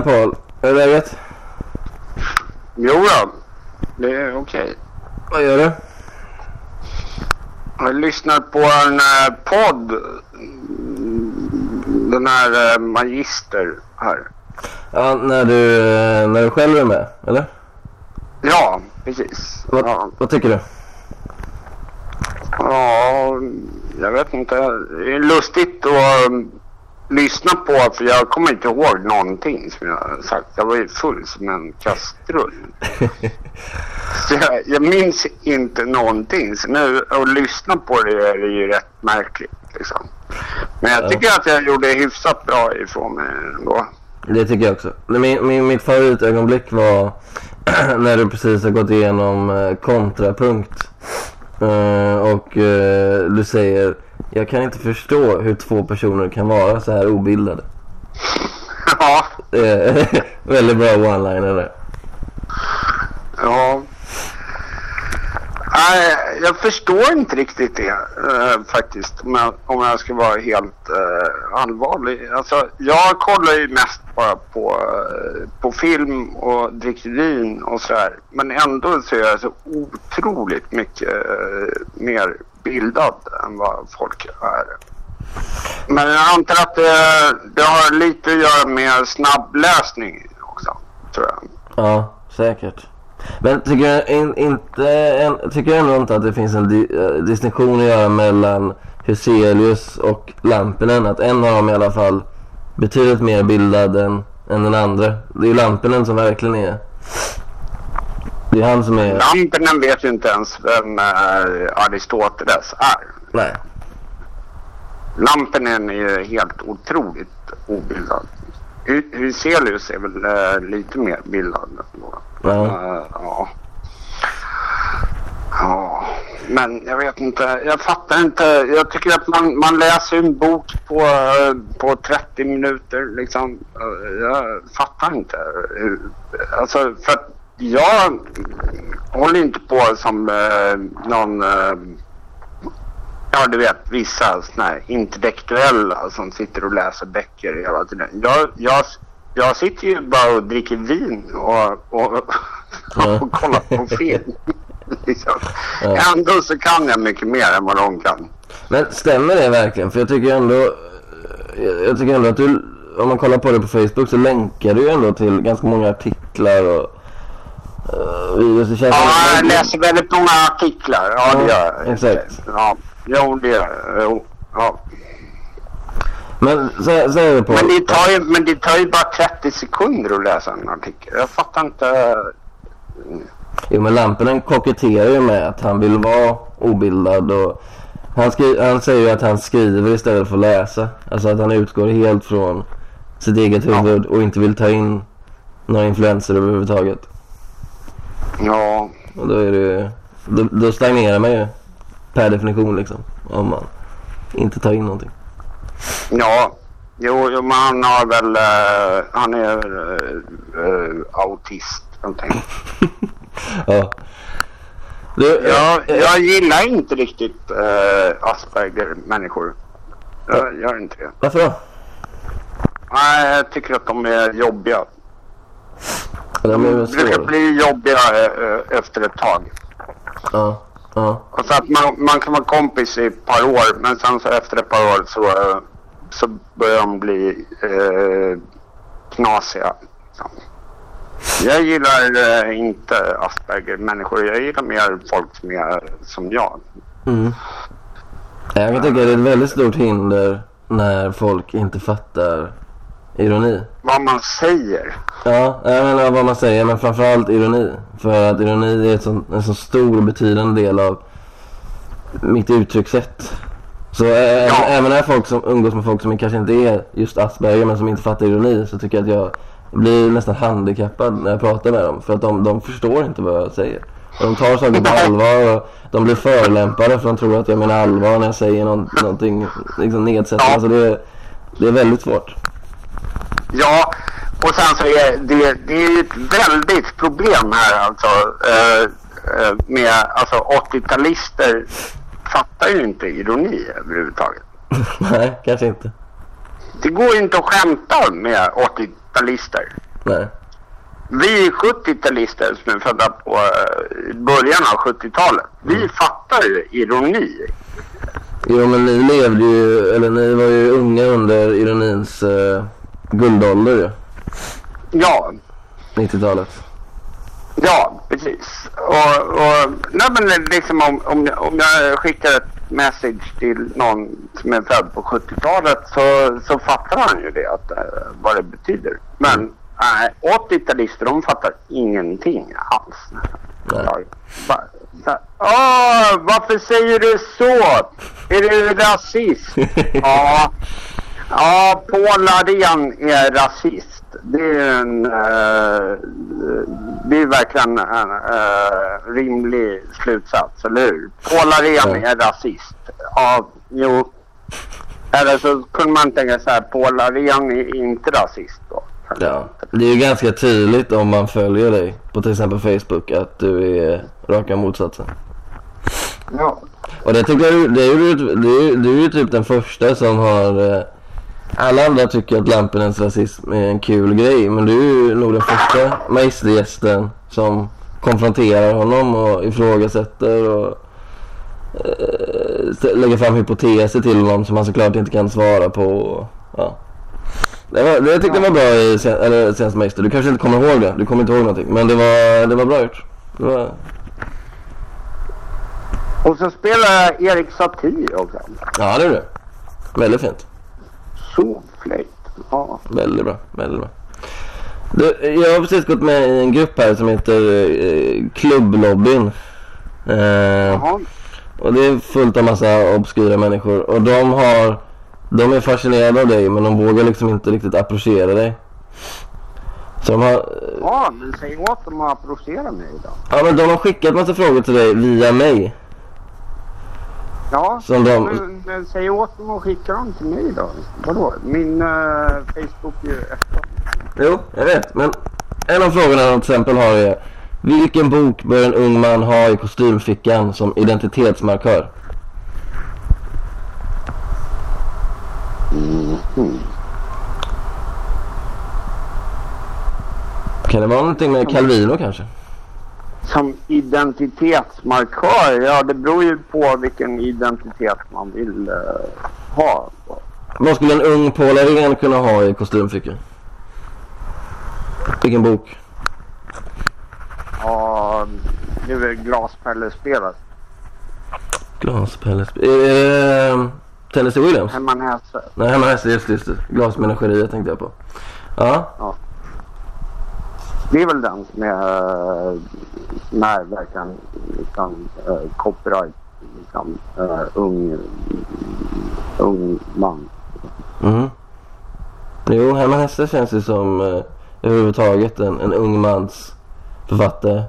Tjena Paul, hur är läget? Jo då, det är okej. Vad gör du? Jag lyssnar på en eh, podd. Den här eh, Magister här. Ja, när du, eh, när du själv är med, eller? Ja, precis. Vad, Ja, vad tycker du? ja, jag vet inte. Det är lustigt att lyssna på för jag kommer inte ihåg någonting som jag sagt. Jag var ju full som en kastrull. Så jag, jag minns inte någonting. Så nu att lyssna på det är det ju rätt märkligt. Liksom. Men jag Ja. tycker att jag gjorde hyfsat bra ifrån mig ändå. Det tycker jag också. Min, min, mitt favoritögonblick var när du precis har gått igenom eh, kontrapunkt. Eh, och eh, du säger, jag kan inte förstå hur två personer kan vara så här obildade. Ja, Eh, väldigt bra one-liner där. ja. Nej, jag förstår inte riktigt det eh, faktiskt. Om jag, om jag ska vara helt eh, allvarlig. Alltså, jag kollar ju mest bara på, eh, på film och dricker vin och sådär. Men ändå så är jag så otroligt mycket eh, mer bildad än vad folk är. Men jag antar att det, det har lite att göra med snabbläsning också, tror jag. Ja, säkert. Men tycker du in, inte, en, tycker du ändå inte att det finns en di, eh, distinktion att göra mellan Hyselius och Lampinen? Att en av dem i alla fall betydligt mer bildad än, än den andra. Det är ju Lampinen som verkligen är... Det är han som är... Lampinen vet ju inte ens vem eh, Aristoteles är. Nej. Lampinen är ju helt otroligt obildad. Hyselius är väl eh, lite mer bildad. Ja. Uh, ja. Ja, men jag vet inte. Jag fattar inte. Jag tycker att man, man läser en bok på, eh, på 30 minuter liksom. Eh, jag fattar inte. Alltså, för att jag håller inte på som eh, någon... Eh, Ja, du vet vissa såna här intellektuella som sitter och läser böcker hela tiden. Jag, jag, jag sitter ju bara och dricker vin och, och, Ja. och kollar på film. liksom. Ja. Ändå så kan jag mycket mer än vad de kan. Men stämmer det verkligen? För jag tycker ändå... Jag, tycker ändå att du... Om man kollar på det på Facebook så länkar du ju ändå till ganska många artiklar och... Uh, videos. Ja, jag läser väldigt många artiklar. Ja, det gör jag. exakt. Ja, jo, det gör jag. Ja. Men så, så på... Men, det tar ju, men det tar ju bara 30 sekunder att läsa en artikel. Jag fattar inte. Jo men Lampinen koketterar ju med att han vill vara obildad och han, skri- han säger ju att han skriver istället för att läsa. Alltså att han utgår helt från sitt eget huvud och inte vill ta in några influenser överhuvudtaget. Ja, Och då är det ju, då, då stagnerar man ju per definition liksom. Om man inte tar in någonting. Ja, jo, jo men han har väl, eh, han är uh, uh, autist någonting. Ja. Du, Jag, eh, jag gillar inte riktigt uh, Asperger-människor. Jag gör inte det. Varför då? Nej, jag tycker att de är jobbiga. De De brukar bli jobbiga eh, efter ett tag. Ja. Ja. Och så att man, man kan vara kompis i ett par år men sen så efter ett par år så, eh, så börjar de bli eh, knasiga. Jag gillar eh, inte Asperger-människor. Jag gillar mer folk som är som jag. Mm. Jag kan tycka det är ett väldigt stort hinder när folk inte fattar ironi. Vad man säger. Ja, jag menar vad man säger, men framförallt ironi. För att ironi är ett sån, en så stor och betydande del av mitt uttryckssätt. Så ä- Ja. även när folk som umgås med folk som kanske inte är just Asperger men som inte fattar ironi så tycker jag att jag blir nästan handikappad när jag pratar med dem. För att de, de förstår inte vad jag säger. Och de tar saker på allvar och de blir förolämpade för de tror att jag menar allvar när jag säger någon, någonting liksom nedsättande. Ja. Alltså det, är- det är väldigt svårt. Ja, och sen så är det, det är ju ett väldigt problem här alltså. Eh, eh, med alltså 80-talister fattar ju inte ironi överhuvudtaget. Nej, kanske inte. Det går inte att skämta med 80-talister. Nej. Vi 70-talister som är födda på eh, början av 70-talet, vi fattar ju ironi. Jo men ni levde ju, eller ni var ju unga under ironins uh, guldålder ju. Ja, 90-talet. Ja precis. Och, och nej men liksom om, om, om jag skickar ett message till någon som är född på 70-talet så, så fattar han ju det, att, eh, vad det betyder. Men nej, 80-talister de fattar ingenting alls. Nej. Ja, Åh, varför säger du så? Är du rasist? ja, ja, Paul Arén är rasist. Det är en, eh, det är verkligen en eh, rimlig slutsats, eller hur? Paul Arén är rasist. Ja, jo. Eller så kunde man tänka så här, Paul Arén är inte rasist då. Ja. Det är ju ganska tydligt om man följer dig på till exempel Facebook att du är raka motsatsen. Ja. Och det tycker jag, det är ju, du, du är ju typ den första som har eh, alla andra tycker att Lampinens rasism är en kul grej men du är ju nog den första mästergästen som konfronterar honom och ifrågasätter och eh, lägger fram hypoteser till honom som han såklart inte kan svara på. Ja. det, var, det tyckte jag var bra i sen, eller, senaste Mäster. Du kanske inte kommer ihåg det. Du kommer inte ihåg någonting. Men det var, det var bra gjort. Det var, Och så spelar Erik Satie också. ja det är det. Väldigt fint. Så flöjt. Ja. Väldigt bra, väldigt bra. Du, jag har precis gått med i en grupp här som heter eh, Klubblobbyn. Eh, och det är fullt av massa obskyra människor. Och de har, de är fascinerade av dig men de vågar liksom inte riktigt approchera dig. Så de har, Ja, men säg åt dem att approchera mig då. ja men de har skickat massa frågor till dig via mig. Ja, Som de, men, men säg åt dem att skicka dem till mig då. Vadå? Min uh, Facebook är ju öppen. jo jag vet men en av frågorna de till exempel har är Vilken bok bör en ung man ha i kostymfickan som identitetsmarkör? Kan det vara någonting med Calvino kanske? Som identitetsmarkör, ja det beror ju på vilken identitet man vill eh, ha. Vad skulle en ung Paul Arén kunna ha i kostymfickan? Vilken bok? Ja, det är väl glaspellespelet. Glaspelle... Är det eh, Tennessee Williams? Hemman Hesse. Nej, hemma Hesse, just just det. Glasmenageriet tänkte jag på. Ja, Det är väl den som är, eh, som är verkligen liksom, uh, copyright. Liksom, eh, ung, ung man. mhm. Jo, hemma Hesse känns ju som eh, överhuvudtaget en, en ung mans författare.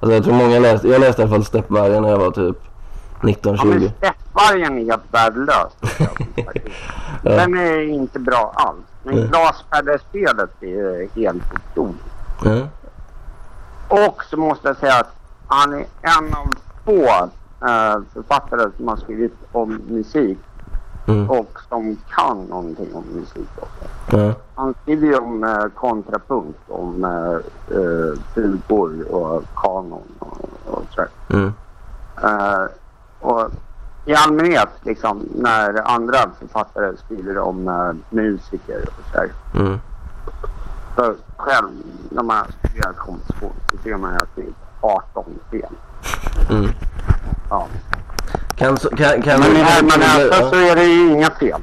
Alltså jag tror många läste, jag läste i alla fall Steppvargen när jag var typ 19-20. Ja, men Steppvargen är helt värdelös. Den är inte bra alls. Men Nej. glaspellespelet är helt otroligt. Och så måste jag säga att han är en av få eh, författare som har skrivit om musik Mm. och som kan någonting om musik också. Ja. Han skriver ju om eh, kontrapunkt, om eh, eh, fugor och kanon och, och sådär. Mm. Eh, och i allmänhet liksom när andra författare skriver om eh, musiker och sådär. Mm. Så själv när man studerar komposition så ser man att det är 18 fel. Mm. Ja. Kan, kan, kan, Men i du, Herman Hesse ja. så är det ju inga fel.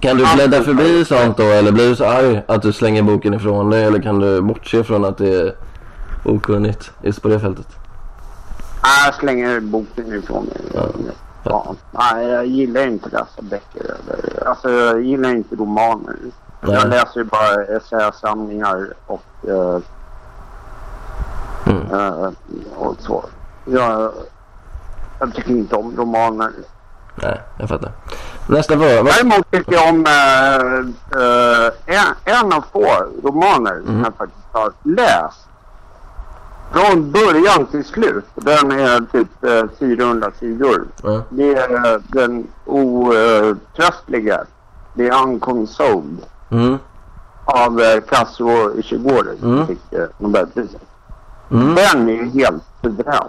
kan du bläddra förbi sånt då eller blir du så arg att du slänger boken ifrån dig eller kan du bortse från att det är okunnigt just på det fältet? Nej, jag slänger boken ifrån mig. Ja. Ja. Nej, jag gillar inte läsa böcker. Alltså, jag gillar inte romaner. Jag läser ju bara essäsamlingar och, eh, Mm. eh, och så. Jag, jag tycker inte om romaner. Nej, jag fattar. Nästa fråga. Vad- Däremot tycker jag om eh, eh, en, en av få romaner som Mm. jag faktiskt har läst. Från början till slut. Den är typ eh, 400 sidor. Ja. Det är eh, den otröstliga. Det är Unconsoled. Mm. av eh, Kazuo Ishiguro som Mm. fick eh, Nobelpriset. Mm. Den är ju helt suverän.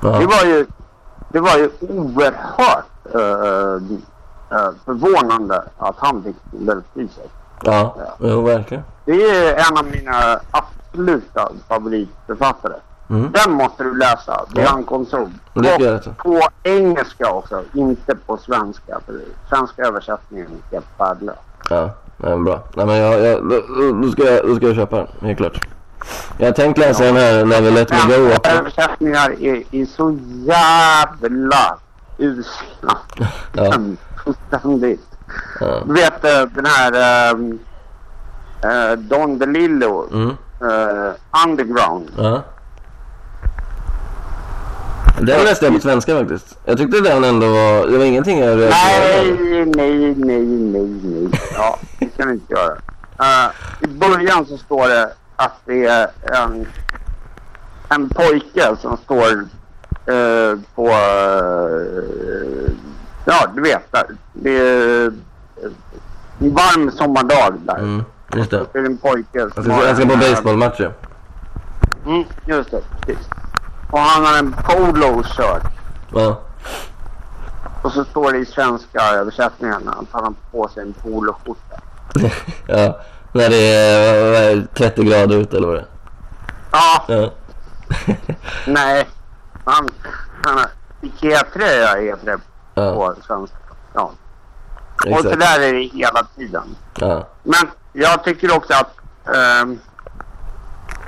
Ja. Det var ju, det var ju oerhört eh, eh, förvånande att han fick Nobelpriset. Ja, jo verkligen. Det är en av mina absoluta favoritförfattare. Mm. Den måste du läsa. Det är Ja. På engelska också, inte på svenska. För svenska översättningen är helt värdelös. Ja, nej, bra. Nej, men jag, jag, då, ska jag, då ska jag köpa den, helt klart. Jag har tänkt läsa den här Let Me Go Svenska också. översättningar är, är så jävla usla. Ja. Fullständigt. Ja. Du vet eh, den här um, uh, Don DeLillo, Mm. eh, Underground. Ja. Den läste jag på svenska faktiskt. Jag tyckte den ändå var, det var ingenting jag. Nej, nej, nej, nej, nej. Ja, det kan vi inte göra. Eh, I början så står det att det är en, en pojke som står eh, på... eh, ja, du vet. Där. Det är en varm sommardag där. Mm, just det. Det är en pojke Jag som ska, har jag ska på en, baseballmatch ju. Mm, just det. Precis. Och han har en polo-shirt. Ja. Och så står det i svenska översättningen att han har på sig en poloskjorta. ja. När det är, vad är det, 30 grader ute eller vad det är. Ja, Ja. nej. Han, han har Ikea-tröja heter det ja, på svenska. Ja. Och så exakt. där är det hela tiden. Ja. Men jag tycker också att ehm,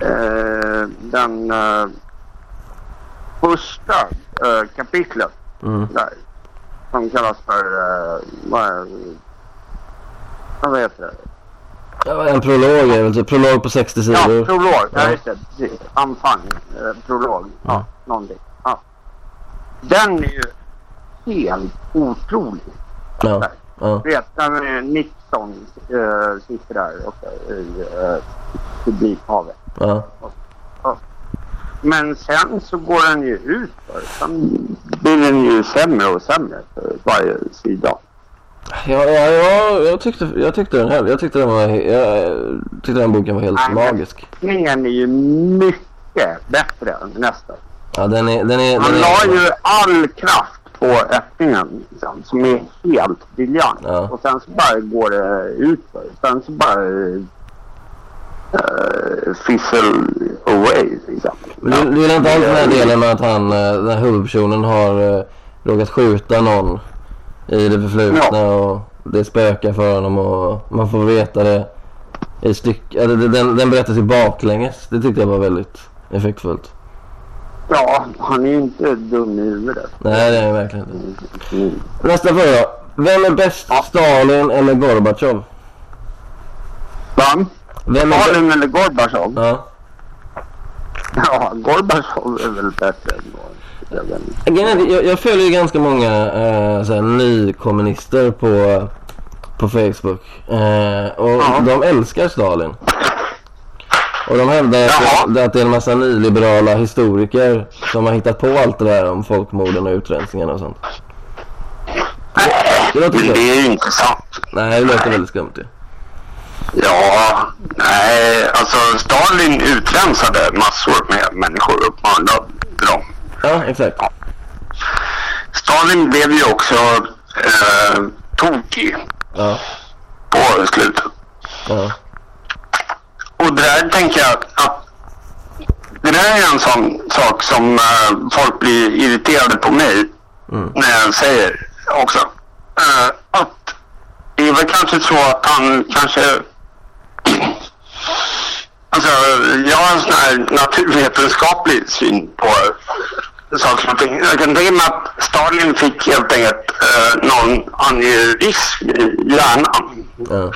eh, den eh, första eh, kapitlet Mm. där som kallas för uh, vad, vad heter det? ja. En prolog är väl typ, prolog på 60 Ja, sidor. prolog. Ja, Ja. just det. Precis. Anfang. Eh, prolog. Ja, Ja. någonting. Ja. Den är ju helt otrolig. Ja. Ja. Du vet, när eh, Nixon eh, sitter där uppe i uh, publikhavet. Ja. Men sen så går den ju ut för. Sen blir den ju sämre och sämre för varje sida. Ja, ja, ja, jag tyckte, jag tyckte den här, jag tyckte den var, jag tyckte den boken var helt Nej, magisk. Ingen är ju mycket bättre än nästa. Ja, den är, den är, Han den la är, ju all kraft på öppningen liksom, som är helt briljant. Ja. Och sen så bara går det utför. Sen så bara uh, fizzle away liksom. Men du, du gillar inte alls den här delen med att han, eh, den här huvudpersonen har uh, råkat skjuta någon i det förflutna och det spökar för honom och man får veta det i styck, eller den, den berättas ju baklänges. Det tyckte jag var väldigt effektfullt. Ja, han är ju inte dum i huvudet. Nej, det är jag verkligen inte. Mm. Nästa fråga. Vem är bäst, Stalin eller Gorbatjov? Va? Vem är? Stalin eller Gorbatjov? Ja. Ja, Gorbatjov är väl bättre än jag Jag, jag följer ju ganska många eh, såhär, nykommunister på, på Facebook. Eh, och Ja. de älskar Stalin. Och de hävdar att, att det är en massa nyliberala historiker som har hittat på allt det där om folkmorden och utrensningarna och sånt. Det låter Men skumt. det är ju inte sant. Nej, det låter väldigt skumt ju. Ja, nej, alltså Stalin utrensade massor med människor och mördade dem. Ja, exakt. Stalin blev ju också eh, tokig Ja, på slutet. ja, Och det där tänker jag att det där är en sån sak som eh, folk blir irriterade på mig Mm. när jag säger också. Eh, det är väl kanske så att han kanske... alltså, jag har en sån här naturvetenskaplig syn på saker och ting. Jag kan tänka mig att Stalin fick helt enkelt eh, någon aneurysm i hjärnan. ja,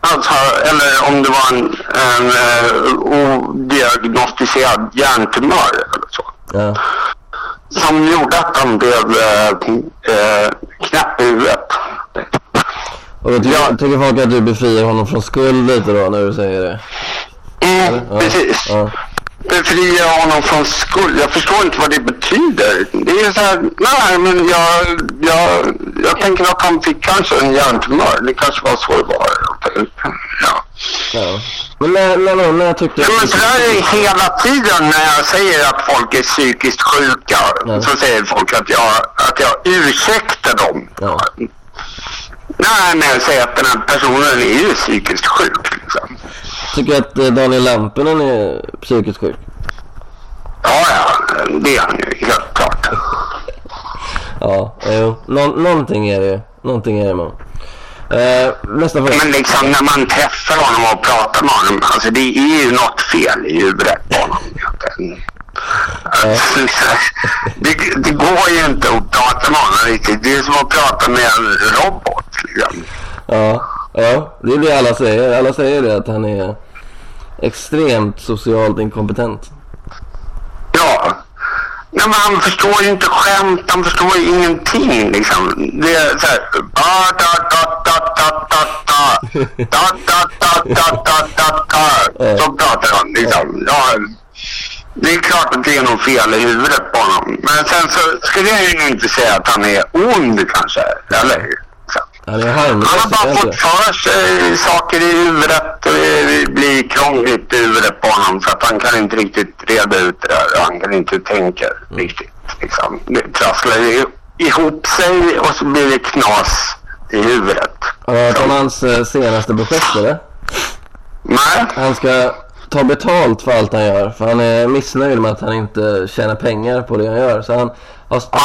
Alltså, eller om det var en, en uh, odiagnostiserad hjärntumör eller så. ja. Som gjorde att han blev uh, uh, knäpp i huvudet. Och då tycker, tycker folk att du befriar honom från skuld lite då när du säger det? Mm, Ja, precis. Ja, befria honom från skuld. Jag förstår inte vad det betyder. Det är så här, nej men jag, jag, jag tänker att han fick kanske en hjärntumör. Det kanske var så det var. Ja. Ja. Men när, när, när tyckte Ja, men så där är det hela tiden när jag säger att folk är psykiskt sjuka. Ja. Så säger folk att jag, att jag ursäktar dem. Ja. Nej, men jag säger att den här personen är ju psykiskt sjuk. Liksom. Tycker att eh, Daniel Lampinen är psykiskt sjuk? Ja, ja, det är han ju helt klart. Ja, jo. Nå någonting är det ju. Någonting är det man. Eh, nästa fråga. Men liksom när man träffar honom och pratar med honom, alltså det är ju något fel i huvudet på honom. Alltså, det, det går ju inte att prata med honom riktigt. Det är som att prata med en robot. Liksom. Ja, ja, det är det alla säger. Alla säger det att han är extremt socialt inkompetent. Ja. Nej, men han förstår ju inte skämt, han förstår ju ingenting liksom. Det är så här... Da, da, da, da, da, da, da. Da, da, da, da, da, da, da. Så pratar han liksom. Ja, det är klart att det är något fel i huvudet på honom. Men sen så skulle jag ju inte säga att han är ond kanske. Eller hur? Han Han har bara fått för sig saker i huvudet och det blir krångligt i huvudet på honom så att han kan inte riktigt reda ut det där. Han kan inte tänka riktigt. Liksom. Det trasslar ihop sig och så blir det knas i huvudet. Har du hört om hans eh, senaste projekt eller? Nej, Han ska ta betalt för allt han gör. För han är missnöjd med att han inte tjänar pengar på det han gör. Så han, har, ja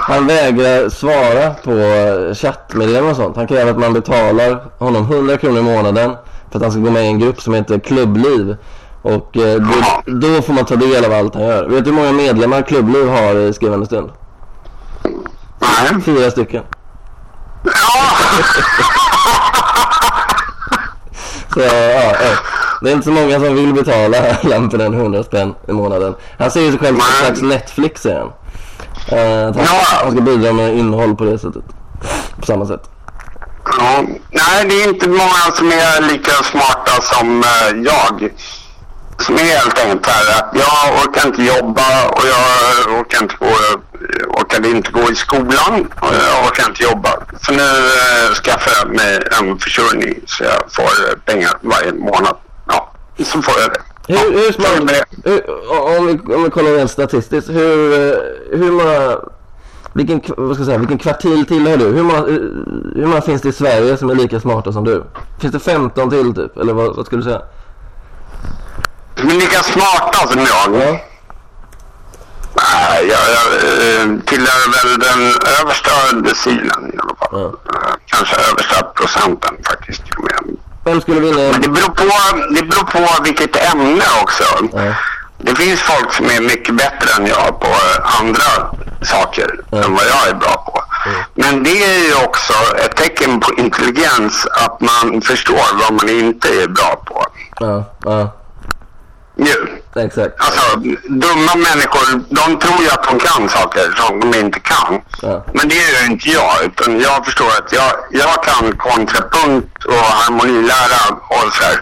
han vägrar svara på eh, chattmeddelanden och sånt. Han kräver att man betalar honom 100 kronor i månaden för att han ska gå med i en grupp som heter Klubbliv. Och eh, då, då får man ta del av allt han gör. Vet du hur många medlemmar Klubbliv har i skrivande stund? Nej. Fyra stycken. Ja! Så ja, ja. Det är inte så många som vill betala Lampinen 100 spänn i månaden. Han ser ju sig själv som en slags Netflix säger han. Eh, att han, Ja. han ska bidra med innehåll på det sättet. På samma sätt. Ja, nej, det är inte många som är lika smarta som eh, jag. Som är helt enkelt här att jag orkar inte jobba och jag orkar inte gå, orkade inte gå i skolan och jag orkar inte jobba. Så nu eh, skaffar jag mig en försörjning så jag får eh, pengar varje månad. Så får det. Hur, hur är smart, hur, om, vi, om vi kollar rent statistiskt. Hur, eh, hur många, vilken, vad ska jag säga, vilken kvartil tillhör du? Hur många, hur många finns det i Sverige som är lika smarta som du? Finns det 15 till typ? Eller vad, vad skulle du säga? Men lika smarta som jag. Ja. Nej, jag, jag eh, tillhör väl den översta decilen i alla fall. Ja. Kanske översta procenten faktiskt. Vem skulle vinna? Men det beror, på, det beror på vilket ämne också. Ja. Det finns folk som är mycket bättre än jag på andra saker Ja. än vad jag är bra på. Men det är ju också ett tecken på intelligens att man förstår vad man inte är bra på. Ja, ja, Ju. Exakt. Alltså, dumma människor, de tror ju att de kan saker som de inte kan. Ja. Men det är ju inte jag, utan jag förstår att jag, jag kan kontrapunkt och harmonilära och så här.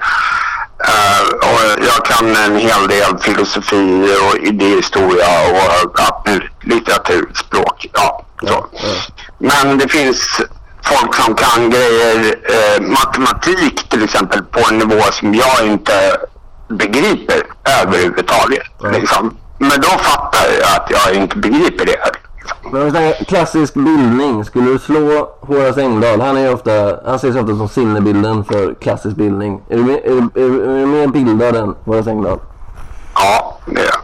Eh, och jag kan en hel del filosofi och idéhistoria och möjligt. litteratur, språk, ja. Så. Ja. Men det finns folk som kan grejer, eh, matematik till exempel, på en nivå som jag inte begriper överhuvudtaget. Ja. Liksom. Men då fattar jag att jag inte begriper det. Men om vi snackar klassisk bildning. Skulle du slå Horace Engdahl? Han är ofta, han ses ofta som sinnebilden för klassisk bildning. Är du, mer- är, är, du- är du mer bildad än Horace Engdahl? Ja, det är jag.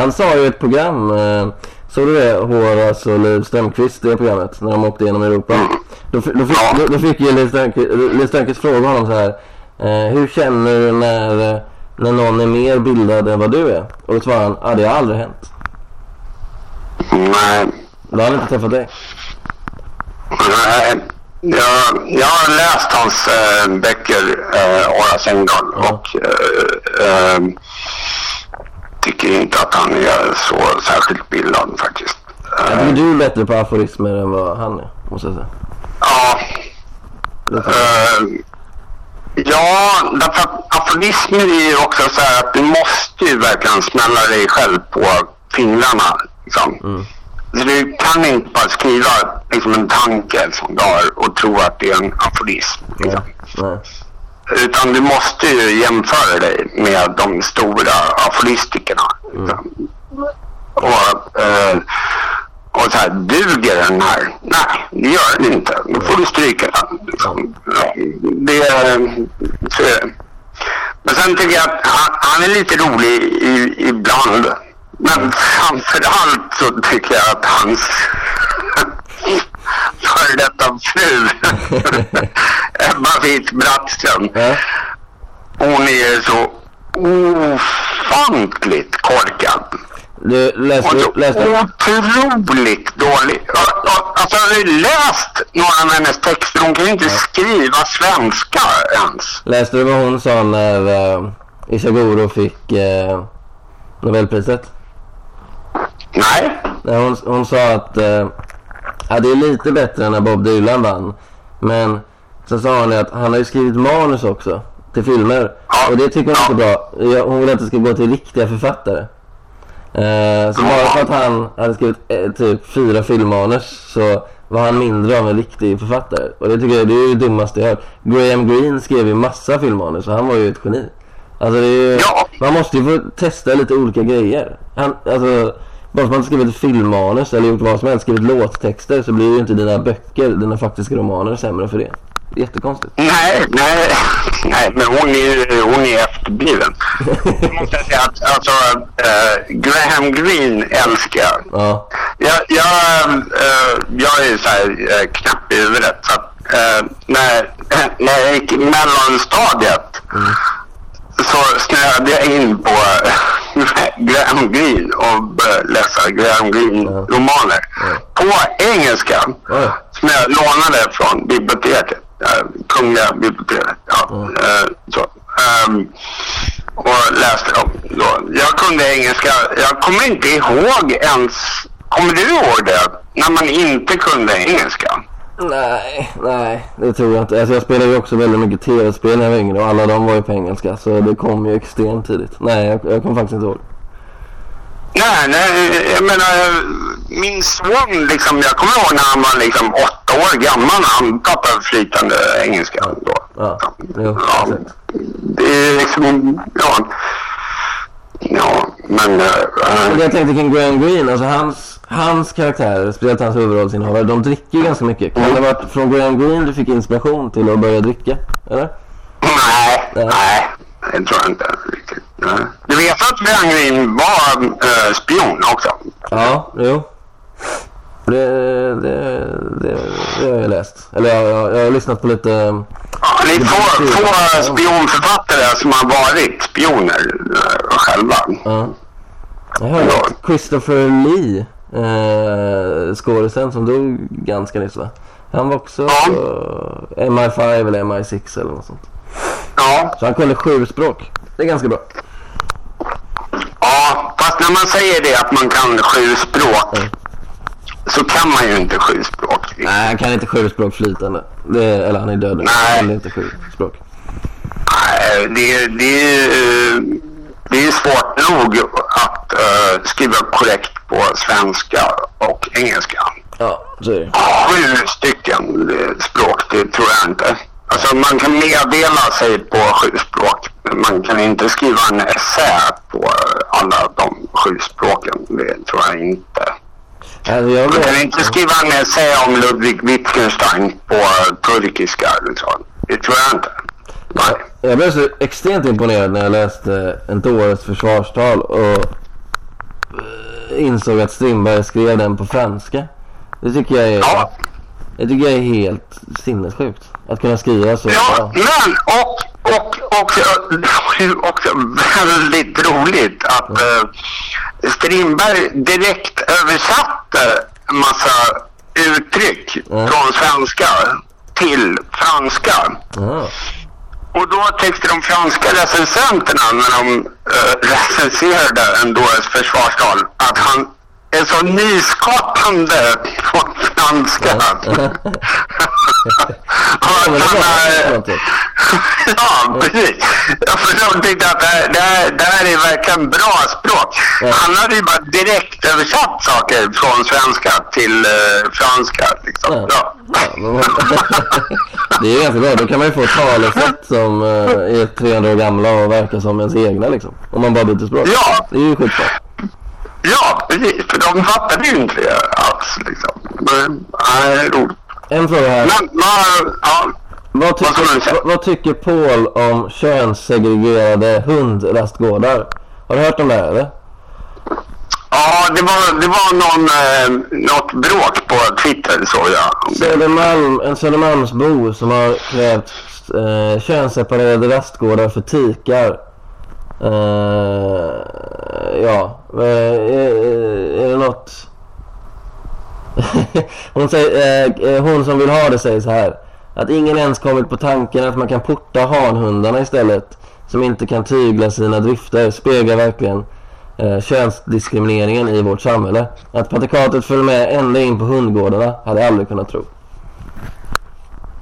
Han sa ju i ett program, eh, såg du det? Horace och Liv Strömquist, det programmet, när de åkte genom Europa. Då, fi- då, fick, Ja. då, då fick ju Liv Strömquist, Liv fråga honom så här. Eh, hur känner du när, eh, när någon är mer bildad än vad du är? Och då svarade han, ja det har aldrig hänt. Nej, Då har han inte träffat dig. nej. Jag, jag har läst hans äh, böcker, äh, Horace Engdahl, Ja. och äh, äh, tycker inte att han är så särskilt bildad faktiskt. Jag tycker du är bättre på aforismer än vad han är, måste jag säga. ja, Det är så. Eh, ja, därför att aforismer är ju också så här att du måste ju verkligen smälla dig själv på fingrarna. Liksom. Mm. Så du kan inte bara skriva liksom, en tanke som du har och tro att det är en aforism. Liksom. Nej. Utan du måste ju jämföra dig med de stora aforistikerna. Liksom. Och, eh, och så här, duger den här? Nej, det gör den inte. Då får du stryka den. Liksom. Ja, Det, så är det. Men sen tycker jag att han, han är lite rolig i, ibland. Men framförallt så tycker jag att hans före detta fru Ebba Witt-Brattström hon är så ofantligt korkad. Du, läste, Och så du, läste, otroligt dålig. Ja, ja, Alltså jag har ju läst några av hennes texter. Hon kan ju inte skriva svenska ens. läste du vad hon sa när uh, Ishiguro fick uh, Nobelpriset? Nej. Nej, hon, hon sa att uh, ja, det är lite bättre än när Bob Dylan vann. Men så sa hon det att han har ju skrivit manus också till filmer. Ja. Och det tycker hon inte är bra. Ja, Hon vill att det ska gå till riktiga författare. Eh, så bara för att han hade skrivit eh, typ fyra filmmanus så var han mindre av en riktig författare. Och det tycker jag det är ju det dummaste jag hört. Graham Greene skrev ju massa filmmanus och han var ju ett geni. Alltså det är ju, Ja. man måste ju få testa lite olika grejer. Han, alltså, bara för att man skrivit filmmanus eller gjort vad som helst, skrivit låttexter så blir ju inte dina böcker, dina faktiska romaner sämre för det. Jättekonstigt. Nej, nej, nej, men hon är, hon är efterbliven. Jag måste säga att alltså, eh, Graham Greene älskar jag. Ja. Jag, jag, eh, jag är så här eh, knapp i huvudet. Så att, när, när jag gick i mellanstadiet så snöade jag in på Graham Greene och började läsa Graham Greene-romaner. På engelska. Oj. Som jag lånade från biblioteket. Eh, Kungliga biblioteket. Ja, eh, så. Ehm, och läste dem. Då. Jag kunde engelska. Jag kommer inte ihåg ens. Kommer du ihåg det? När man inte kunde engelska. Nej, nej, det tror jag inte. Alltså jag spelade ju också väldigt mycket tv-spel när jag var yngre och alla de var ju på engelska. Så det kom ju extremt tidigt. Nej, jag, jag kommer faktiskt inte ihåg. Nej, nej, jag menar min son liksom, jag kommer ihåg när han var liksom åtta år gammal när han pratade flytande engelska då. Ja, jo, Ja, det är liksom, ja. Ja, men... Uh, det jag tänkte kring Graham Greene, alltså hans, hans karaktärer, speciellt hans huvudrollsinnehavare, de dricker ju ganska mycket. Kan det ha varit från Graham Greene du fick inspiration till att börja dricka? Eller? nej, Nej. nej, det tror jag inte riktigt. Nej. Du vet att Graham var uh, spion också? Ja, jo. Det, det, det, det har jag läst. Eller jag, jag, jag har lyssnat på lite... Ja, det är få, få spionförfattare som har varit spioner uh, själva. Ja. Jag hörde att Christopher Lee, eh, skådisen som dog ganska nyss va? Han var också Ja. eh, MI5 eller MI6 eller något sånt. Ja, Så han kunde sju språk. Det är ganska bra. Ja, fast när man säger det att man kan sju språk så kan man ju inte sju språk. Nej, han kan inte sju språk flytande. Det, eller han är död nu. Nej. Han kan inte sju språk. Nej, Det, det, är- det är svårt nog att eh, skriva korrekt på svenska och engelska. Ja, så är det. Sju stycken eh, språk, det tror jag inte. Alltså man kan meddela sig på sju språk. Man kan inte skriva en essä på alla de sju språken. Det tror jag inte. Alltså, Man kan inte skriva en essä om Ludwig Wittgenstein på turkiska. Liksom. Det tror jag inte. Nej. jag blev så extremt imponerad när jag läste en dåres försvarstal och eh, insåg att Strindberg skrev den på franska. Det tycker jag är, Ja. det tycker jag är helt sinnessjukt. Att kunna skriva så Ja, men och, och var ju också väldigt roligt att eh, Strindberg direkt översatte massa uttryck Mm. från svenska till franska. Ja. Och då tyckte de franska recensenterna när de eh, recenserade en dåres försvarstal att han är så nyskapande på franska. Ja, han ja, precis. För folk tyckte att det här, det här, är verkligen bra språk. Ja. Han hade ju bara direkt översatt saker från svenska till eh, franska. Liksom. Ja. Ja. Det är ju ganska bra. Då kan man ju få talesätt som eh, är 300 år gamla och verkar som ens egna liksom. Om man bara byter språk. Ja. Det är ju skitbra. Ja, precis. För de fattade ju inte det alls. Liksom. Men, nej, roligt. En fråga här. Men, men, ja. Vad man tycker, vad, vad tycker Paul om könssegregerade hundrastgårdar? Har du hört om det här eller? Ja, det var, det var någon, eh, något bråk på Twitter såg jag. Södermalm, en Södermalmsbo som har krävt eh, könsseparerade rastgårdar för tikar. Eh, ja, eh, är, är det något... hon, säger, eh, eh, hon som vill ha det säger så här. Att ingen ens kommit på tanken att man kan porta hanhundarna istället. Som inte kan tygla sina drifter. Speglar verkligen eh, könsdiskrimineringen i vårt samhälle. Att patrikatet föll med ända in på hundgårdarna hade jag aldrig kunnat tro.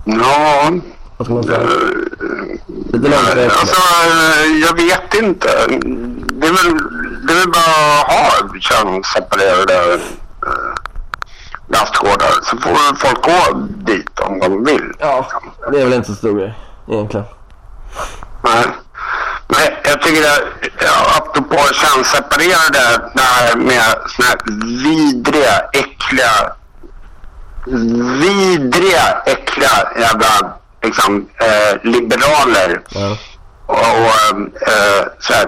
Ja, Vad ska man säga? eh, Lite långt väg. Alltså, jag vet inte. Det är väl, det är väl bara att ha könsseparerade eh, lastgårdar. Så får folk gå dit om de vill. Ja, det är väl inte så stor grej egentligen. Nej. Men jag tycker att, apropå könsseparerade, det här med såna här vidriga, äckliga, vidriga, äckliga jävla liksom, eh, liberaler Ja. och, och eh, så här,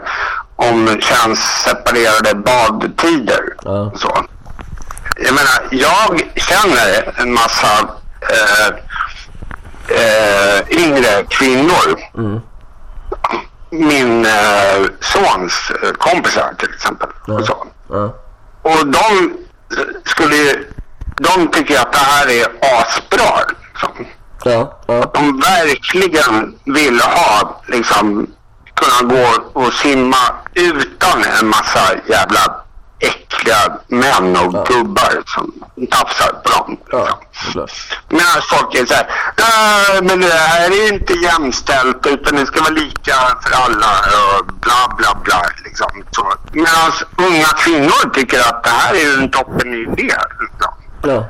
om könsseparerade badtider. Ja. Så. Jag menar, jag känner en massa eh, eh, yngre kvinnor. Mm. Min eh, sons eh, kompisar till exempel. Ja. Och, så. Ja. och de skulle ju, de tycker att det här är asbra. Liksom Ja. Ja. de verkligen ville ha, liksom, kunna gå och simma utan en massa jävla äckliga män och Ja. gubbar som tafsar på dem. Ja. Liksom. klart. Medan folk är såhär, "Nej, men det här är inte jämställt utan det ska vara lika för alla och bla bla bla. Liksom. Så. Medan unga kvinnor tycker att det här är en toppen idé. Liksom. Ja.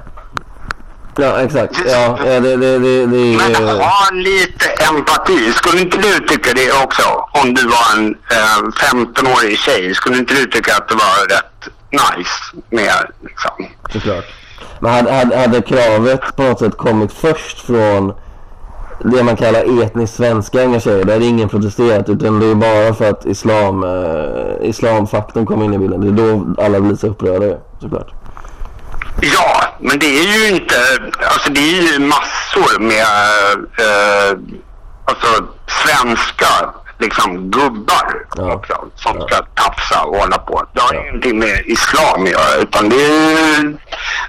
Ja, exakt. Ja, det, det, det, det Men är... ha lite empati. Skulle inte du tycka det också? Om du var en eh, 15-årig tjej. Skulle inte du tycka att det var rätt nice med liksom? Såklart. Men hade, hade, hade kravet på något sätt kommit först från det man kallar etniskt svenska unga tjejer, där hade ingen protesterat utan det är bara för att islam, eh, islamfaktorn kom in i bilden. Det är då alla blir så upprörda såklart. Ja, men det är ju inte... Alltså det är ju massor med eh, alltså svenska liksom gubbar Ja. också, som Ja. ska tafsa och hålla på. Det har Ja. ingenting med islam att göra utan det är ju...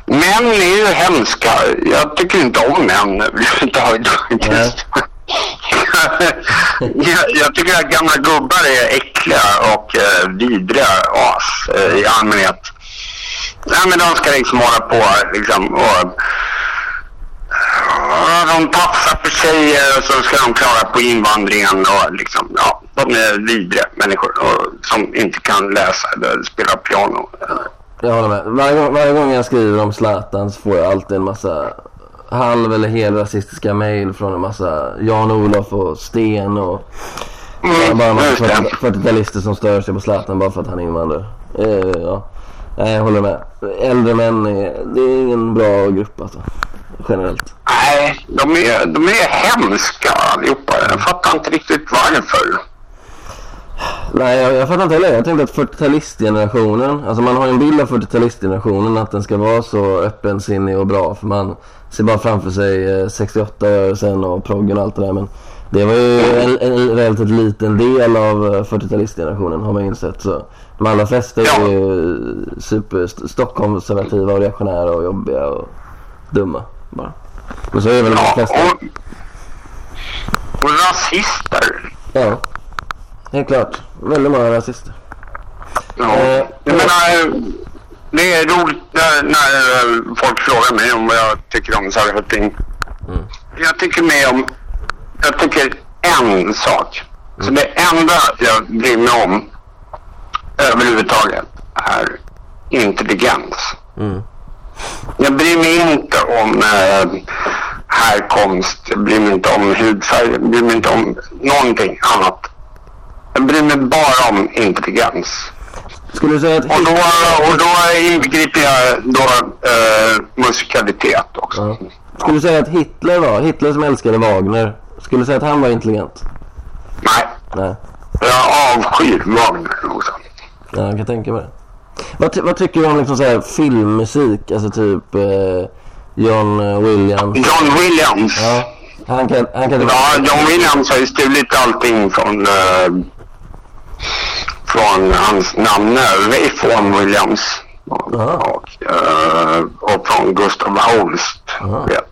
Män är ju hemska. Jag tycker inte om män överhuvudtaget. Jag, jag tycker att gamla gubbar är äckliga och eh, vidriga as eh, i allmänhet. Nej men de ska liksom hålla på liksom och Ja, de tafsar på tjejer och så ska de klaga på invandringen och liksom, ja, de är vidriga människor och, som inte kan läsa eller spela piano. Jag håller med. Varje, gång- varje gång jag skriver om Zlatan så får jag alltid en massa halv eller hel rasistiska mejl från en massa Jan-Olof och Sten och Mm, bara en massa just det. 40 40-talister som stör sig på Zlatan bara för att han är invandrare. Eh, ja. Nej, jag håller med. Äldre män är, det är ingen bra grupp alltså. Generellt. Nej, de är, de är hemska allihopa. Jag fattar inte riktigt varför. Nej, jag, jag fattar inte heller. Jag tänkte att 40-talistgenerationen, alltså man har ju en bild av 40-talistgenerationen att den ska vara så öppensinnig och bra. För man ser bara framför sig eh, 68-rörelsen och proggen och allt det där. Men det var ju en, en relativt liten del av eh, 40-talistgenerationen har man insett. Så de allra flesta är Ja. ju super st- stockkonservativa och reaktionära och jobbiga och dumma. Bara. Men så är väl de Ja, flesta. och, och rasister. Ja, helt klart. Väldigt många rasister. Ja. Eh, Jag menar, det är roligt när, när eh, folk frågar mig om vad jag tycker om saker och ting. Mm. Jag tycker med om... Jag tycker en sak Så det enda jag bryr mig om överhuvudtaget är intelligens. Mm. Jag bryr mig inte om eh, härkomst, jag bryr mig inte om hudfärg, jag bryr mig inte om någonting annat. Jag bryr mig bara om intelligens. Skulle du säga att... Och då, och då inbegriper jag då eh, musikalitet också. Ja. Skulle du säga att Hitler var, Hitler som älskade Wagner, skulle du säga att han var intelligent? Nej, Nej. jag avskyr också. Ja, jag kan tänka mig det. Vad, ty- vad tycker du om liksom så här filmmusik? Alltså typ eh, John eh, Williams. John Williams. Ja. Han kan, han kan Ja, John Williams har ju stulit allting från, eh, från hans namn Ray Vaughan Williams. Och, och, eh, och från Gustav Holst, vet,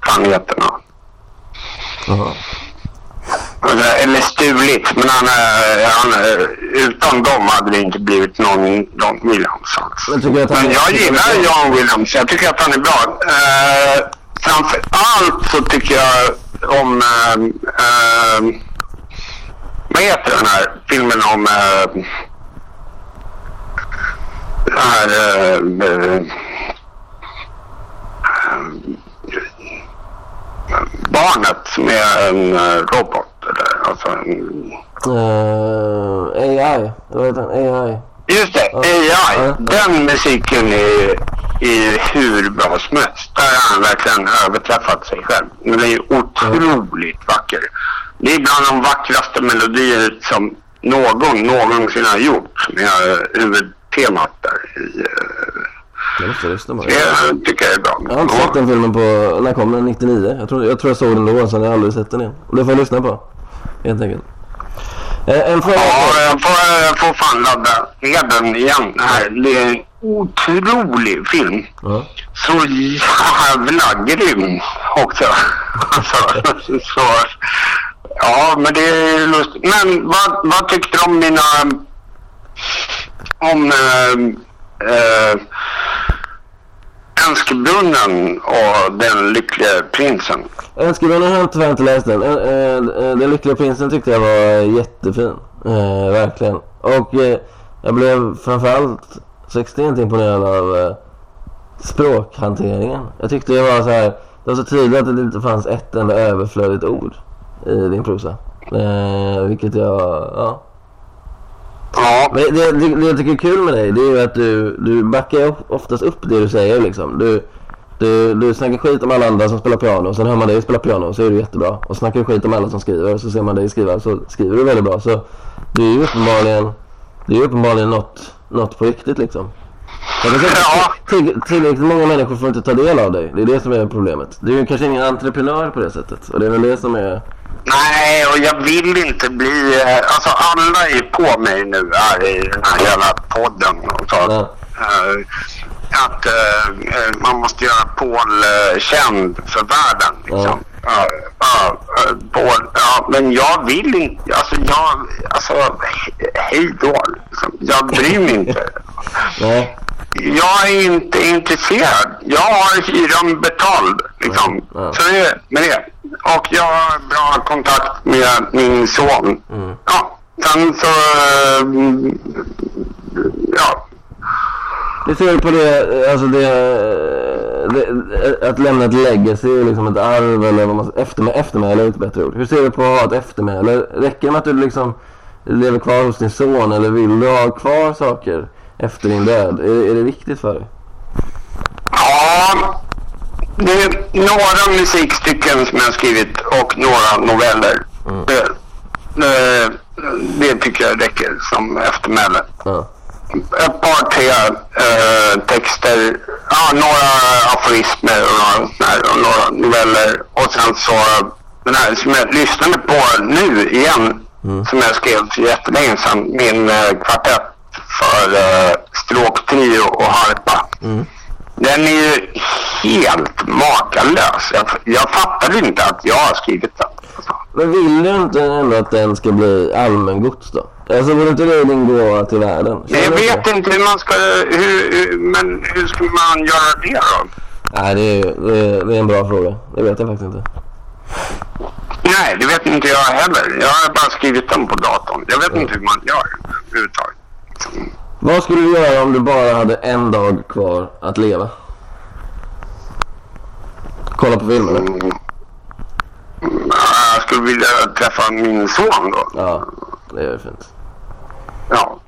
planeterna. Eller, stulit, men han, är- han, utan dem hade det inte blivit någon John Williams att han Men jag gillar John Williams. Jag tycker att han är bra. Eh, framför allt så tycker jag om... Eh, eh, vad heter den här filmen om... Eh, det här... Eh, barnet är en eh, robot. Eller, alltså en, Eh, AI. Vad heter han? AI. Just det, Ja. AI. Ja. Den musiken är, är hur bra som helst. Där har han verkligen överträffat sig själv. Men det är otroligt vacker. Det är bland de vackraste melodier som någon någonsin har gjort. Med eh, huvudtemat där. I, Jag måste lyssna på det. det tycker jag är bra. Jag har inte sett den filmen på, när kom den? 99? Jag tror jag, tror jag såg den då, sen har jag aldrig sett den igen. Och det får jag lyssna på. Helt enkelt. Eh, en fråga. Ja, jag får, jag får fan ladda ner den igen. Det här det är en otrolig film. Ja. så jävla grym också. Alltså, så, ja, men det är lustigt. Men vad, vad tyckte du om mina... Om äh, eh, Önskebrunnen och den lyckliga prinsen? Önskebrunnen har jag tyvärr inte läst den. Eh, eh, eh, Den lyckliga prinsen tyckte jag var jättefin. Eh, verkligen. Och eh, jag blev framförallt så extremt imponerad av eh, språkhanteringen. Jag tyckte det var så här. Det var så tydligt att det inte fanns ett enda överflödigt ord i din prosa. Eh, vilket jag, ja. Ja, Men det, det, det jag tycker är kul med dig det är ju att du, du backar oftast upp det du säger liksom. Du, du, du snackar skit om alla andra som spelar piano, sen hör man dig spela piano så är du jättebra. Och snackar du skit om alla som skriver så ser man dig skriva så skriver du väldigt bra. Så du är ju uppenbarligen, det är uppenbarligen något, något på riktigt liksom. Jag kan säga, Ja. till, tillräckligt många människor får inte ta del av dig. Det är det som är problemet. Du är ju kanske ingen entreprenör på det sättet. Och det är väl det som är nej, och jag vill inte bli... Eh, alltså alla är på mig nu här i den här jävla podden. Och så. Mm. Att eh, eh, man måste göra Paul känd för världen. Liksom. Ja. eh, Paul, ja, men jag vill inte. Alltså, jag, alltså he- hej då. Liksom. Jag bryr mig inte. Nej. Jag är inte intresserad. Jag har hyran betald. Liksom. Ja. Så det är med det. Och jag har bra kontakt med min son. Mm. Ja, sen så... eh, ja, Hur ser du på det, alltså det, det att lämna ett legacy, liksom ett arv eller vad man eftermä, eftermäle är ett bättre ord. Hur ser du på att ha ett eftermäle? Räcker det med att du liksom lever kvar hos din son eller vill du ha kvar saker efter din död? Är, är det viktigt för dig? Ja, det är några musikstycken som jag har skrivit och några noveller. Det, det, det tycker jag räcker som eftermäle. Ja. Ett par, tre eh, texter, ja, några aforismer och några, och några noveller. Och sen så den här som jag lyssnade på nu igen, som jag skrev för jättelänge sedan, min eh, kvartett för eh, stråktrio och harpa. Den är ju helt makalös. Jag, jag fattade inte att jag har skrivit den. Men vill du inte ändå att den ska bli allmängods då? Alltså vore inte det din gåva till världen? Känner Jag vet inte hur man ska... Hur, hur, men hur ska man göra det då? Nej, det är, det, är, det är en bra fråga. Det vet jag faktiskt inte. Nej, det vet inte jag heller. Jag har bara skrivit dem på datorn. Jag vet inte hur man gör överhuvudtaget. Vad skulle du göra om du bara hade en dag kvar att leva? Kolla på filmen. Mm. Jag skulle vilja träffa min son då. Ja, det är fint. Ja.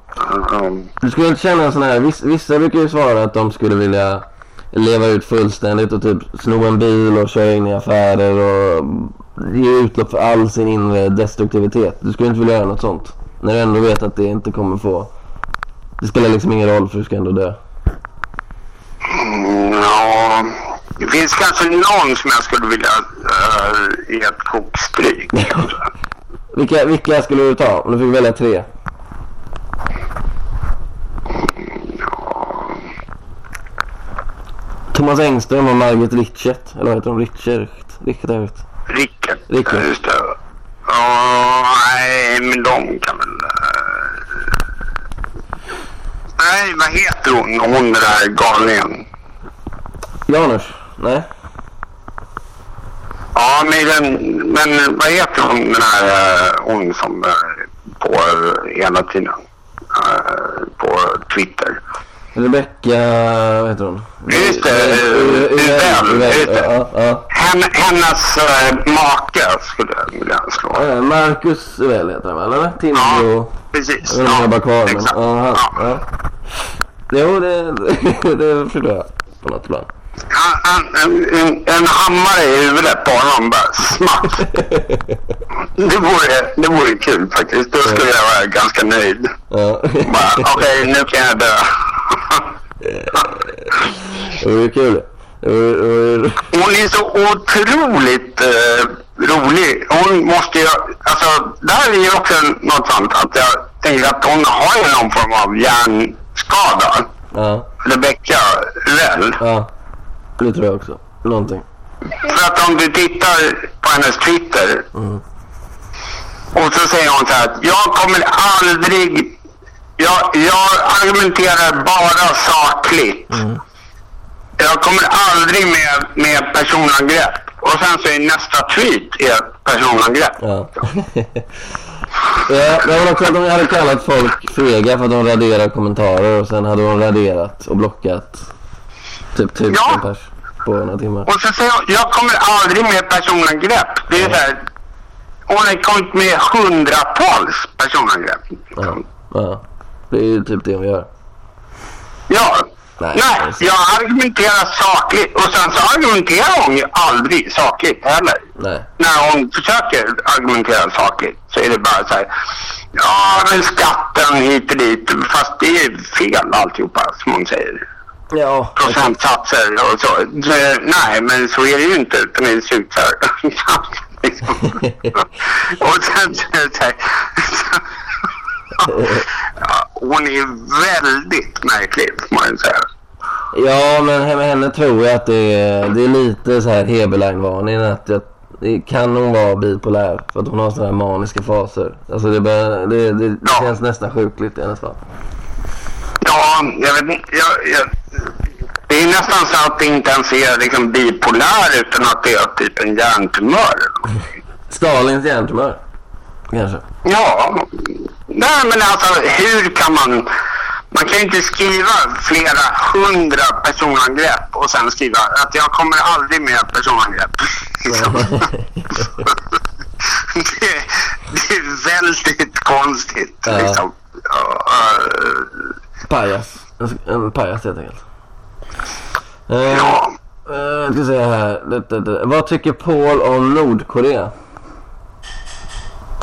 Um, Du skulle inte känna en sån här, viss, vissa brukar ju svara att de skulle vilja leva ut fullständigt och typ sno en bil och köra in i affärer och ge utlopp för all sin inre destruktivitet. Du skulle inte vilja göra något sånt. När du ändå vet att det inte kommer få... Det spelar liksom ingen roll för du ska ändå dö. mm, ja, det finns kanske någon som jag skulle vilja uh, ge ett kokstryk. Vilka, vilka skulle du ta om du fick välja tre? Thomas Engström och Margit Richert. Eller vad heter de? Richert? Richert? Rickert. Rickert. Just det. Ja, nej, men de kan väl... eh, Nej, vad heter hon? Hon den där galningen. Janus? Nej? Ja, men, den, men vad heter hon den här eh, hon som eh, på hela tiden eh, på Twitter? Rebecka, vad heter hon? Just det, Uvell. Ja, ja. Hennes make skulle jag vilja slå. ja. Marcus Uvell heter han väl, eller? Ja, Timbro. precis. Jag vet inte kvar men... Ja, han, Ja. ja. Jo, det, det förstår jag på något plan. Han- En, en, en hammare i huvudet på honom bara smack. Det vore, det vore kul faktiskt. Då skulle jag vara ganska nöjd. Ja. Okej, nu kan jag dö. Det vore kul. Det det Hon är så otroligt eh, rolig. Hon måste ju... Alltså, där är ju också något sånt att jag tänker att hon har ju någon form av hjärnskada. ja, Rebecca Rell. ja. Det tror jag också. Någonting. För att om du tittar på hennes Twitter Mm. och så säger hon så här att jag kommer aldrig... Jag, jag argumenterar bara sakligt. Mm. Jag kommer aldrig med, med personangrepp. Och sen så är nästa tweet ett personangrepp. Ja. ja, var också att de hade kallat folk fega för att de raderar kommentarer och sen hade de raderat och blockat typ tusen Ja. pers på några timmar. Och så säger hon, jag kommer aldrig med personangrepp. Det är så här, hon har kommit med hundratals personangrepp. Ja, ja. Det är ju typ det hon gör. Ja. Nej, Nej, så. jag argumenterar sakligt och sen så argumenterar hon ju aldrig sakligt heller. Nej. När hon försöker argumentera sakligt så är det bara så här. Ja, men skatten hit och dit. Fast det är fel alltihopa som hon säger. Ja. Procentsatser och så. Nej, men så är det ju inte. Så här. Liksom. och sen så är det så här. Ja, hon är väldigt märklig får man säga. Ja, men med henne tror jag att det är, det är lite så här Heberlein-varning att jag, det kan hon vara bipolär för att hon har sådana här maniska faser. Alltså det, bör, det, det, det Ja. känns nästan sjukligt i hennes fall. Ja, jag vet inte. Jag, jag, det är nästan så att det inte ens är liksom bipolär utan att det är typ en hjärntumör. Stalins hjärntumör. Kanske. Ja, nej men alltså hur kan man... Man kan ju inte skriva flera hundra personangrepp och sen skriva att jag kommer aldrig med personangrepp. Liksom. det, det är väldigt konstigt. Ja. Liksom. Eh, Pajas. En, en pajas helt enkelt. Eh, ja. eh, ska se här. Vad tycker Paul om Nordkorea?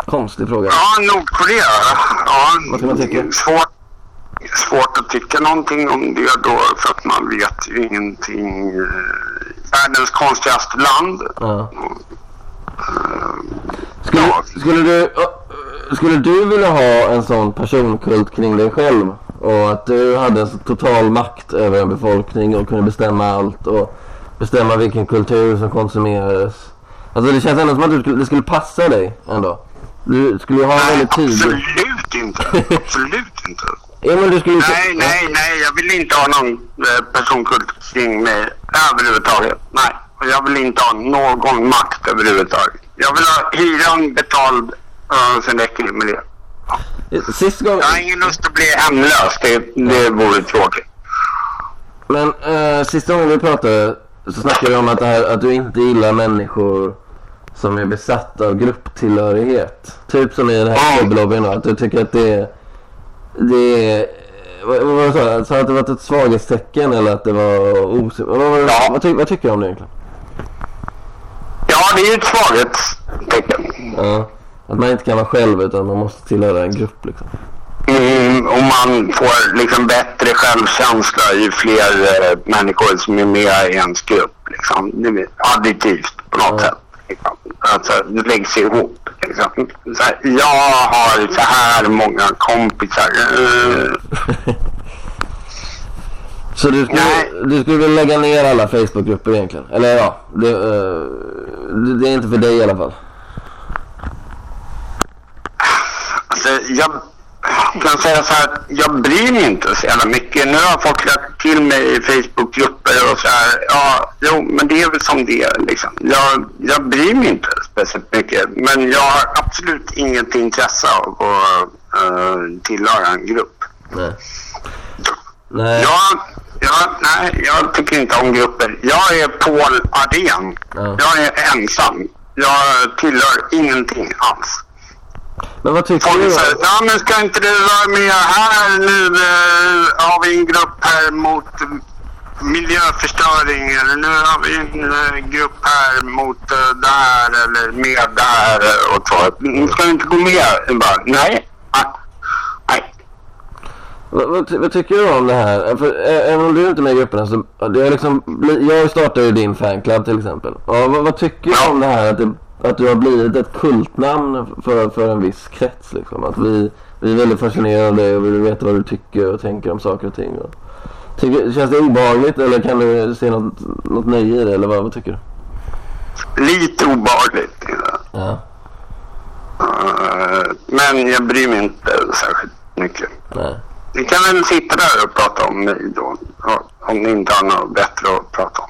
Konstig fråga. Ja, Nordkorea. Ja, Vad ska man tycka? Svårt, svårt att tycka någonting om det då för att man vet ju ingenting. Eh, Världens konstigaste land. Ja. Skulle, Ja. skulle, du, eh, skulle du vilja ha en sån personkult kring dig själv? Och att du hade en total makt över en befolkning och kunde bestämma allt och bestämma vilken kultur som konsumerades. Alltså det känns ändå som att du skulle, det skulle passa dig ändå. Du skulle ju ha Nej, väldigt tydlig... absolut inte. Absolut inte. Ja men du skulle. Nej, nej, nej. Jag vill inte ha någon eh, personkult kring mig överhuvudtaget. Nej. Och jag vill inte ha någon makt överhuvudtaget. Jag vill ha hyran betald. Uh, sen räcker det med det. Sist gång... Jag har ingen lust att bli hemlös. Det, det vore tråkigt. Men eh, sista gången vi pratade så snackade vi om att, här, att du inte gillar människor som är besatta av grupptillhörighet. Typ som i den här klubblobbyn att du tycker att det är... Det är vad, vad sa du? Sa att det var ett svaghetstecken eller att det var os... Vad, vad, Ja. vad, ty, vad tycker du om det egentligen? Ja, det är ju ett svaghetstecken. Ja. Att man inte kan vara själv utan man måste tillhöra en grupp liksom. Mm, och man får liksom bättre självkänsla ju fler eh, människor som är med i ens grupp. Liksom. Det är additivt på något Ja. sätt. Liksom. Alltså, det läggs ihop. Liksom. Här, jag har så här många kompisar. Eh, Så du skulle, Nej. du skulle vilja lägga ner alla Facebookgrupper egentligen? Eller ja, det, det, det är inte för dig i alla fall. Alltså, jag kan säga så här, jag bryr mig inte så jävla mycket. Nu har folk lagt till mig i Facebookgrupper och så här. Ja, jo, men det är väl som det är liksom. Jag, jag bryr mig inte speciellt mycket. Men jag har absolut inget intresse av att uh, tillhöra en grupp. Nej. Nej. Jag, jag, nej, jag tycker inte om grupper. Jag är Paul Arén. Ja. Jag är ensam. Jag tillhör ingenting alls. Men vad tycker Folk du säger, ja men ska inte du vara med här nu? Eh, har vi en grupp här mot miljöförstöring eller nu har vi en eh, grupp här mot eh, där eller med där eh, och så. Mm, Ska du inte gå med? Jag bara, nej. Nej. Vad, vad, vad tycker du om det här? För, ä- även om du inte är med i grupperna så det är liksom, jag startade ju din fanclub till exempel. Ja, vad, vad tycker du om det här att, det, att du har blivit ett kultnamn för, för en viss krets liksom? Att vi, vi är väldigt fascinerade av dig och vi vill veta vad du tycker och tänker om saker och ting. Och, tycker, känns det obehagligt eller kan du se något, något nöje i det eller vad, vad tycker du? Lite obehagligt. Ja, Eh, men jag bryr mig inte särskilt mycket. nej. Ni kan väl sitta där och prata om mig då. Om ni inte har något bättre att prata om.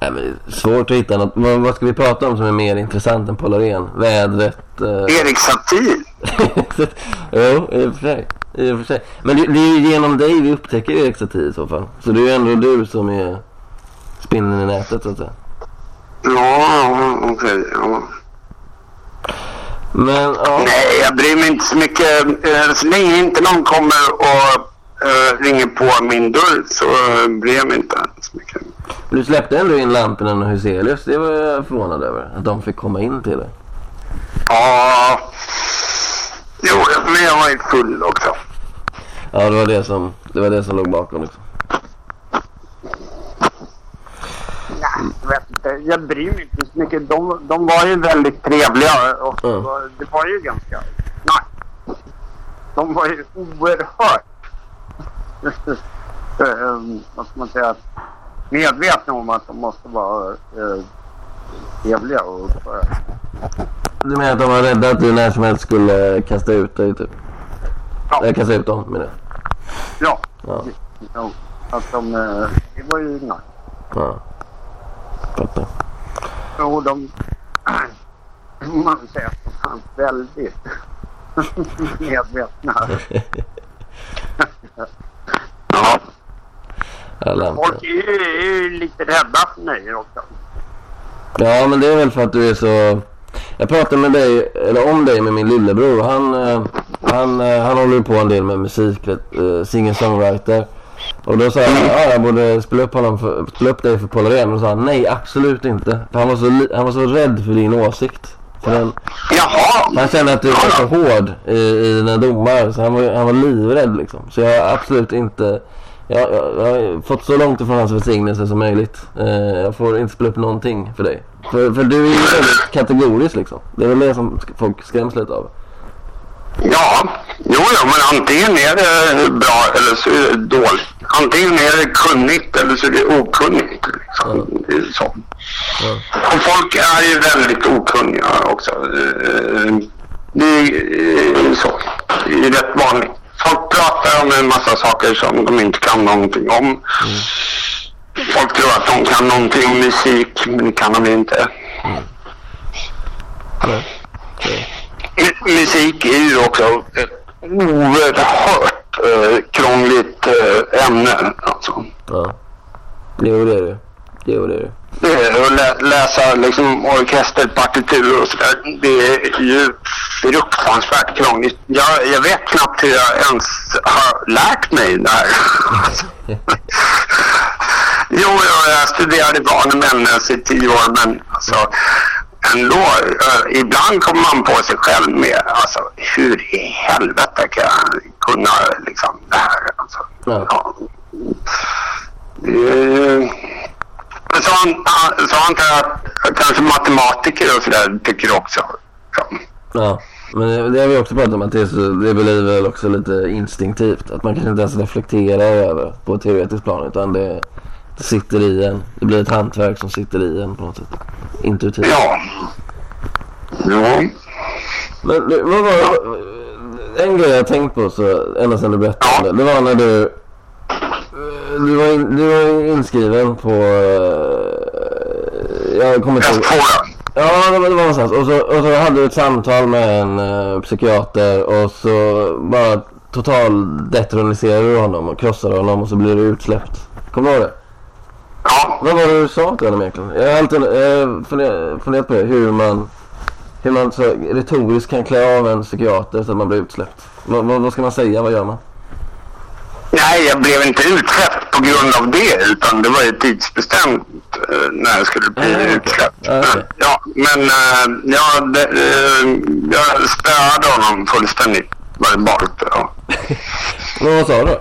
Nej men svårt att hitta något. Vad, vad ska vi prata om som är mer intressant än Polarén? Vädret? Eh... Erik Satie. jo, i och för sig. I och för sig. Men det, det är ju genom dig vi upptäcker Erik Satie i så fall. Så det är ju ändå du som är spinnen i nätet så att säga. Ja, okej. ja. Men ja. Nej, jag bryr mig inte så mycket. Eh, Så länge inte någon kommer och eh, ringer på min dörr så eh, bryr jag mig inte så mycket. Du släppte ändå in Lampinen och Huselius. Det var jag förvånad över. Att de fick komma in till dig. Ja, jo, men jag var ju full också. Ja, det var det som, det var det som låg bakom liksom. Nej, jag vet inte. Jag bryr mig inte så mycket. De, de var ju väldigt trevliga och Mm. det, var, ju ganska nice. De var ju oerhört, um, vad ska man säga, medvetna om att de måste vara uh, trevliga och uppföra. Du menar att de var rädda att du när som helst skulle kasta ut dig typ? Ja. Eller kasta ut dem menar jag. Ja, Ja, ja, att de, eh, det var ju nice. ja. Fattar. Och de, man säger att de fanns väldigt medvetna. ja, folk är ju, lite rädda för mig också. Ja, men det är väl för att du är så... Jag pratade med dig, eller om dig med min lillebror. Han, eh, han, eh, han håller på en del med musik, uh, singer-songwriter. Och då sa jag, ja jag borde spela upp, honom för, spela upp dig för Polarén. Och då sa han, nej absolut inte. För han var så, han var så rädd för din åsikt. För den, Jaha! han kände att du var så hård i, i dina domar. Så han var, han var livrädd liksom. Så jag har absolut inte... Jag, jag, jag har fått så långt ifrån hans välsignelse som möjligt. Eh, jag får inte spela upp någonting för dig. För, för du är ju väldigt kategorisk liksom. Det är väl det som folk skräms lite av. Ja, jo, jo, men antingen är det bra eller så är det dåligt. Antingen är det kunnigt eller så är det okunnigt. Liksom. Det är så. Ja. Och folk är ju väldigt okunniga också. Eh, Det är eh, så. Det är rätt vanligt. Folk pratar om en massa saker som de inte kan någonting om. Folk tror att de kan någonting om musik, men det kan de inte. Okej. mu- musik är ju också ett oerhört eh, krångligt eh, ämne. Alltså. Ja. Jo, det är det. Jo, det är det. Det är att lä- läsa liksom orkesterpartitur och sådär. Det är ju fruktansvärt krångligt. Jag, jag vet knappt hur jag ens har lärt mig det här. jo, jag, studerade barn och människa i tio år, men alltså ändå. eh, ibland kommer man på sig själv med alltså, hur i helvete kan jag kunna liksom det här? Alltså, Ja. ja. Det är- men så, an, an- så antar jag att kanske matematiker och sådär tycker också. Ja. Ja. Men det, det har vi också pratat om att det, är så, det blir väl också lite instinktivt. Att man kanske inte ens reflekterar över på ett teoretiskt plan utan det, det sitter i en. Det blir ett hantverk som sitter i en på något sätt. Intuitivt. Ja. Ja. Men du, vad var En grej jag tänkt på så ända sedan du berättade om det. Det var när du du var, in, du var inskriven på... eh, Jag kommer inte ihåg. F2 Ja, det var, det var någonstans. Och så, och så hade du ett samtal med en uh, psykiater och så bara total detroniserade du honom och krossade honom och så blev du utsläppt. Kommer du ihåg det? Ja. Vad var det du sa till honom egentligen? Jag har alltid eh, funderat på det. Hur man, hur man så retoriskt kan klä av en psykiater så att man blir utsläppt. Vad, vad ska man säga? Vad gör man? Nej, jag blev inte utsläppt på grund av det utan det var ju tidsbestämt eh, när jag skulle bli Ah, okej. utsläppt. Ah, okej. Ja, men eh, ja, det, eh, jag spöade honom fullständigt verbalt. Ja. Men vad sa du?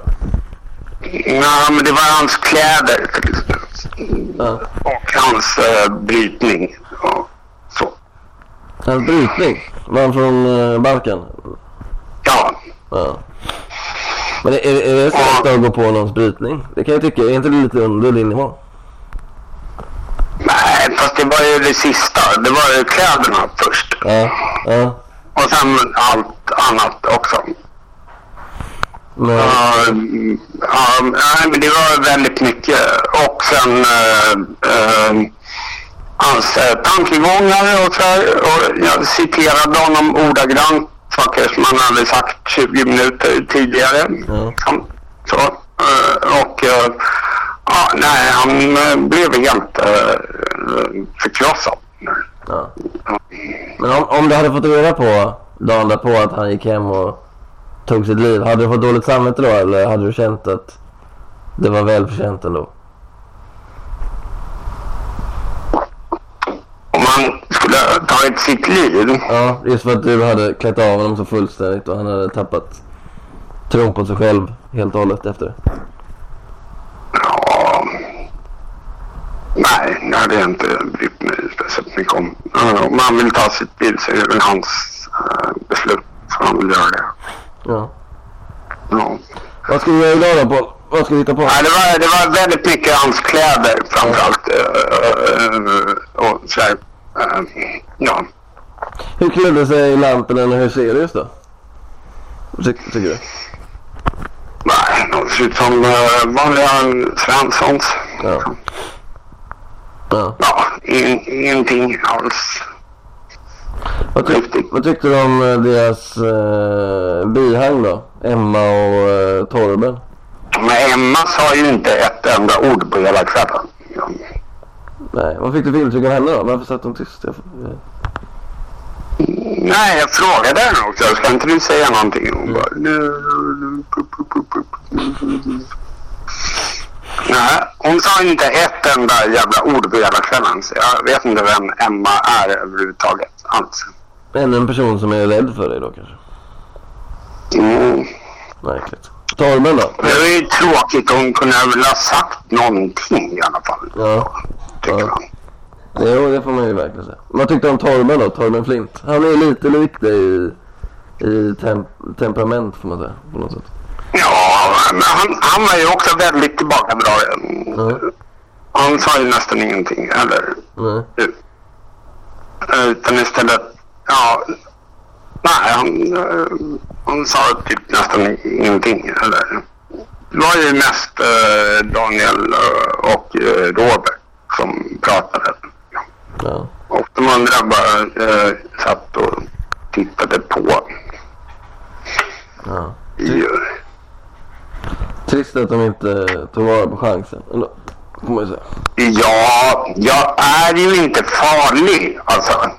Ja, men det var hans kläder. Ja. och hans eh, brytning. Och så. Hans brytning? Var han från uh, Balkan? Ja, Ja. Men är, är det sätt att gå på någons brytning? Det kan jag tycka. Är inte det lite under din nivå? nej, fast det var ju det sista. Det var ju kläderna först. Ja. Ja. Och sen allt annat också. Men, Ja, ja, nej, men det var väldigt mycket. Och sen eh, eh, hans eh, tankegångar och så här. Och jag citerade honom ordagrant saker som han hade sagt 20 minuter tidigare. Ja. Så, eh, och eh, ja, nej, han eh, blev helt förkrossad. ja. Men om, om du hade fått reda på dagen därpå att han gick hem och tog sitt liv. Hade du fått dåligt samvete då eller hade du känt att det var välförtjänt ändå? Om ha tagit sitt liv. Ja, just för att du hade klätt av honom så fullständigt och han hade tappat tron på sig själv helt och hållet efter det. Ja, nej, det hade jag inte brytt mig speciellt mycket om. Om han vill ta sitt liv så är det väl hans eh, beslut. Så han vill göra det. Ja. Ja. Vad ska du göra idag då Paul? Vad ska du hitta på? Nej, det, var, det var väldigt mycket hans kläder framförallt. eh, eh, och sådär. Eh, ja. Hur klädde sig Lampinen och Huselius då? Ty, tycker du? Nej, de ser ut som eh, vanliga Svenssons. Ja. Ja. Ja, in, ingenting alls. Vad, tyck, vad tyckte du om eh, deras eh, bihang då? Emma och eh, Torben? Men Emma sa ju inte ett enda ord på hela kvällen. Nej, vad fick du för intryck av henne då? Varför satt hon tyst? Jag, Nej, jag frågade henne också. Ska inte du säga någonting? Hon bara... "Nu- pup, pup, pup, pup." Nej, hon sa inte ett enda jävla ord på hela kvällen. Så jag vet inte vem Emma är överhuvudtaget alls. ännu en person som är rädd för dig då kanske? Mm. Märkligt. Då? Det var ju tråkigt. Hon kunde väl ha sagt någonting i alla fall. Ja. Tycker Ja. Jo, det får man ju verkligen säga. Vad tyckte du om Torben då? Torben Flint? Han är lite lik dig i, i tem temperament får man säga. På något sätt. Ja, men han, han var ju också väldigt tillbakadragen. Ja. Han sa ju nästan ingenting. Eller Nej. Utan istället, ja, nej, han, eh, han sa typ nästan ingenting. Eller, det var ju mest eh, Daniel eh, och eh, Robert som pratade. Ja. Och de andra bara eh, satt tittade på. Ja. Trist att de inte tog vara på chansen. Ändå, får man ju säga. Ja, jag är ju inte farlig alltså.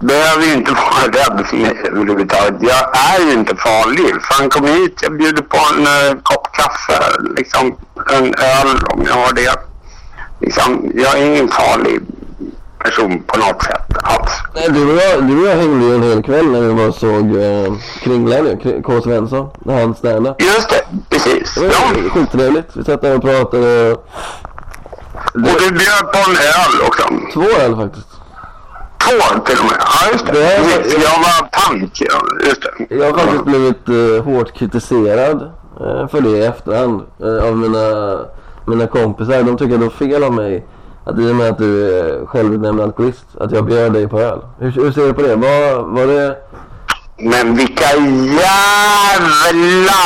Behöver ju inte vara rädd för mig överhuvudtaget. Jag är ju inte farlig. Fan kom hit, jag bjuder på en uh, kopp kaffe, liksom en öl om jag har det. Liksom, jag är ingen farlig person på något sätt alls. Nej, du och jag, du och jag hängde ju en hel kväll när vi var och såg eh, Kringlan K. Svensson, när han stand-up. Just det, precis. Det var Ja. skittrevligt. Vi satt där och pratade. Och du bjöd på en öl också. Två öl faktiskt. Två till och med. Ja, just det. Det är- Jag var pank. Ja, just det. Jag har faktiskt blivit eh, hårt kritiserad eh, för det i efterhand eh, av mina, mina kompisar. De tycker att det var fel av mig att i och med att du är självutnämnd alkoholist att jag bjöd dig på öl. Hur, hur ser du på det? Var, var det... Men vilka jävla...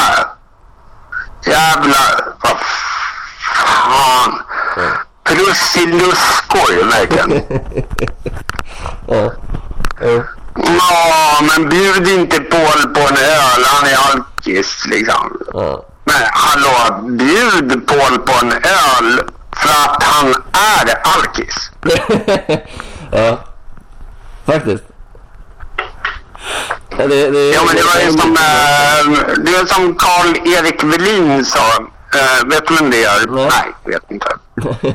Jävla... Vad. Prussiluskor verkligen. Ja. Jo. Ja, men bjud inte Paul på en öl. Han är alkis liksom. Ja. Men hallå, bjud Paul på en öl för att han är alkis. ja. Faktiskt. Ja, det, det, Ja, men det var ju som, det är som Karl-Erik Welin sa. Eh, vet du vem det är? Nej. Nej, vet inte.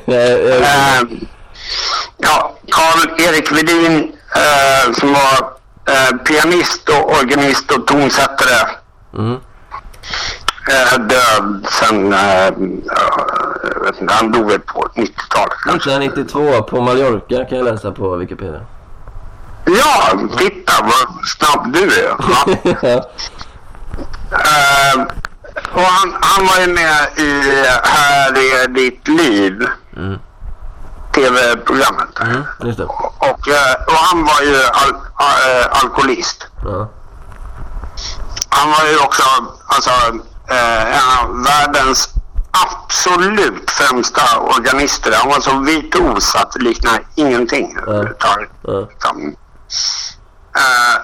Jag- jag- Eh, ja, Karl-Erik Wedin eh, som var eh, pianist och organist och tonsättare. Mm. Eh, död sen, ja, jag vet inte, han dog väl på 90-talet kanske. 1992 på Mallorca kan jag läsa på Wikipedia. Ja, titta vad snabb du är. Ja. Ja. Eh, och han, han var ju med i Här är ditt liv. Mm. TV-programmet. Mm, just det. Och, eh, och han var ju al äh, alkoholist. Ja. Han var ju också alltså, eh, en av världens absolut främsta organister. Han var så virtuos att det liknar ingenting överhuvudtaget. Ja. Liksom. Eh,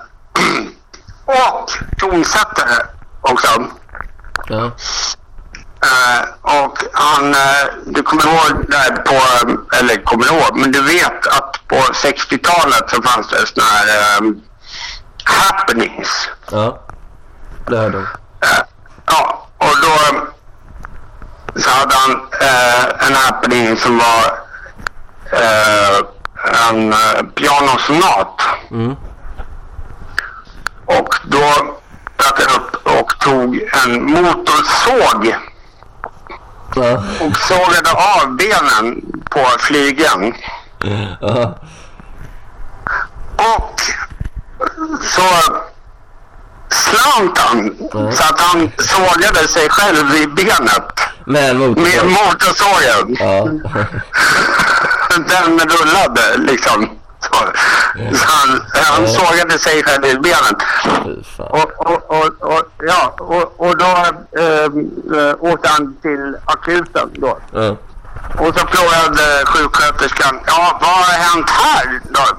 och tonsättare också. Ja. Eh, och han, eh, du kommer ihåg där på, eller kommer ihåg, men du vet att på 60-talet så fanns det såna här eh, happenings. Ja. Det hörde de. Eh, ja, och då så hade han en happening som var en pianosonat. Mm. Och då dök han upp och tog en motorsåg Ja. och sågade av benen på flygeln. Ja. Och så slant han Ja. så att han sågade sig själv i benet Med med motorsåg. motorsågen. Den rullade liksom. Så, så han, han sågade sig själv i fan. Och, och, och, och, ja, och, och då eh, åkte han till akuten då. Ja. Och så frågade sjuksköterskan, ja vad har hänt här då?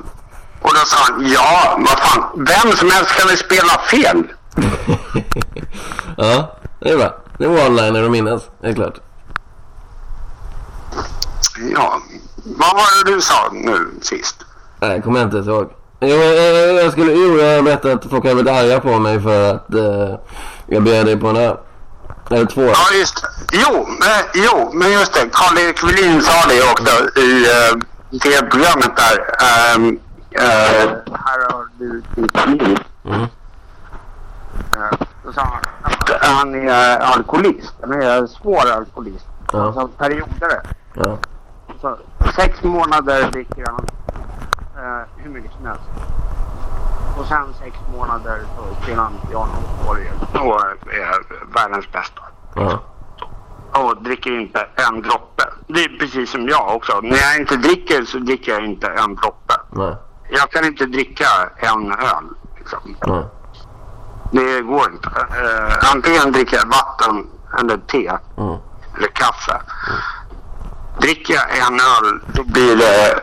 Och då sa han, ja vad fan, vem som helst kan väl spela fel. ja, det är bra. Det var one-liner att minnas, helt klart. Ja, vad var det du sa nu sist? Nej, kommer jag inte ihåg. Jo, jag, jag skulle, jo, jag berättade att folk har blivit arga på mig för att eh, jag bjöd dig på en öl. Eller två. Ja just det. Jo, men, jo, men just det. Karl-Erik Welin sa det också i uh, tv-programmet där. Ehm, eh, här har du ditt liv. Mm. Eh, Då sa han att han är alkoholist. Han är svår alkoholist. Ja. Alltså perioder. Ja. Så sex månader dricker han eh, hur mycket som helst. Och sen sex månader så piano och orgel. Och är världens bästa. Ja. Och dricker inte en droppe. Det är precis som jag också. När jag inte dricker så dricker jag inte en droppe. Nej. Jag kan inte dricka en öl. Liksom. Nej. Det går inte. Eh, antingen dricker jag vatten eller te Mm. eller kaffe. Dricker jag en öl då blir det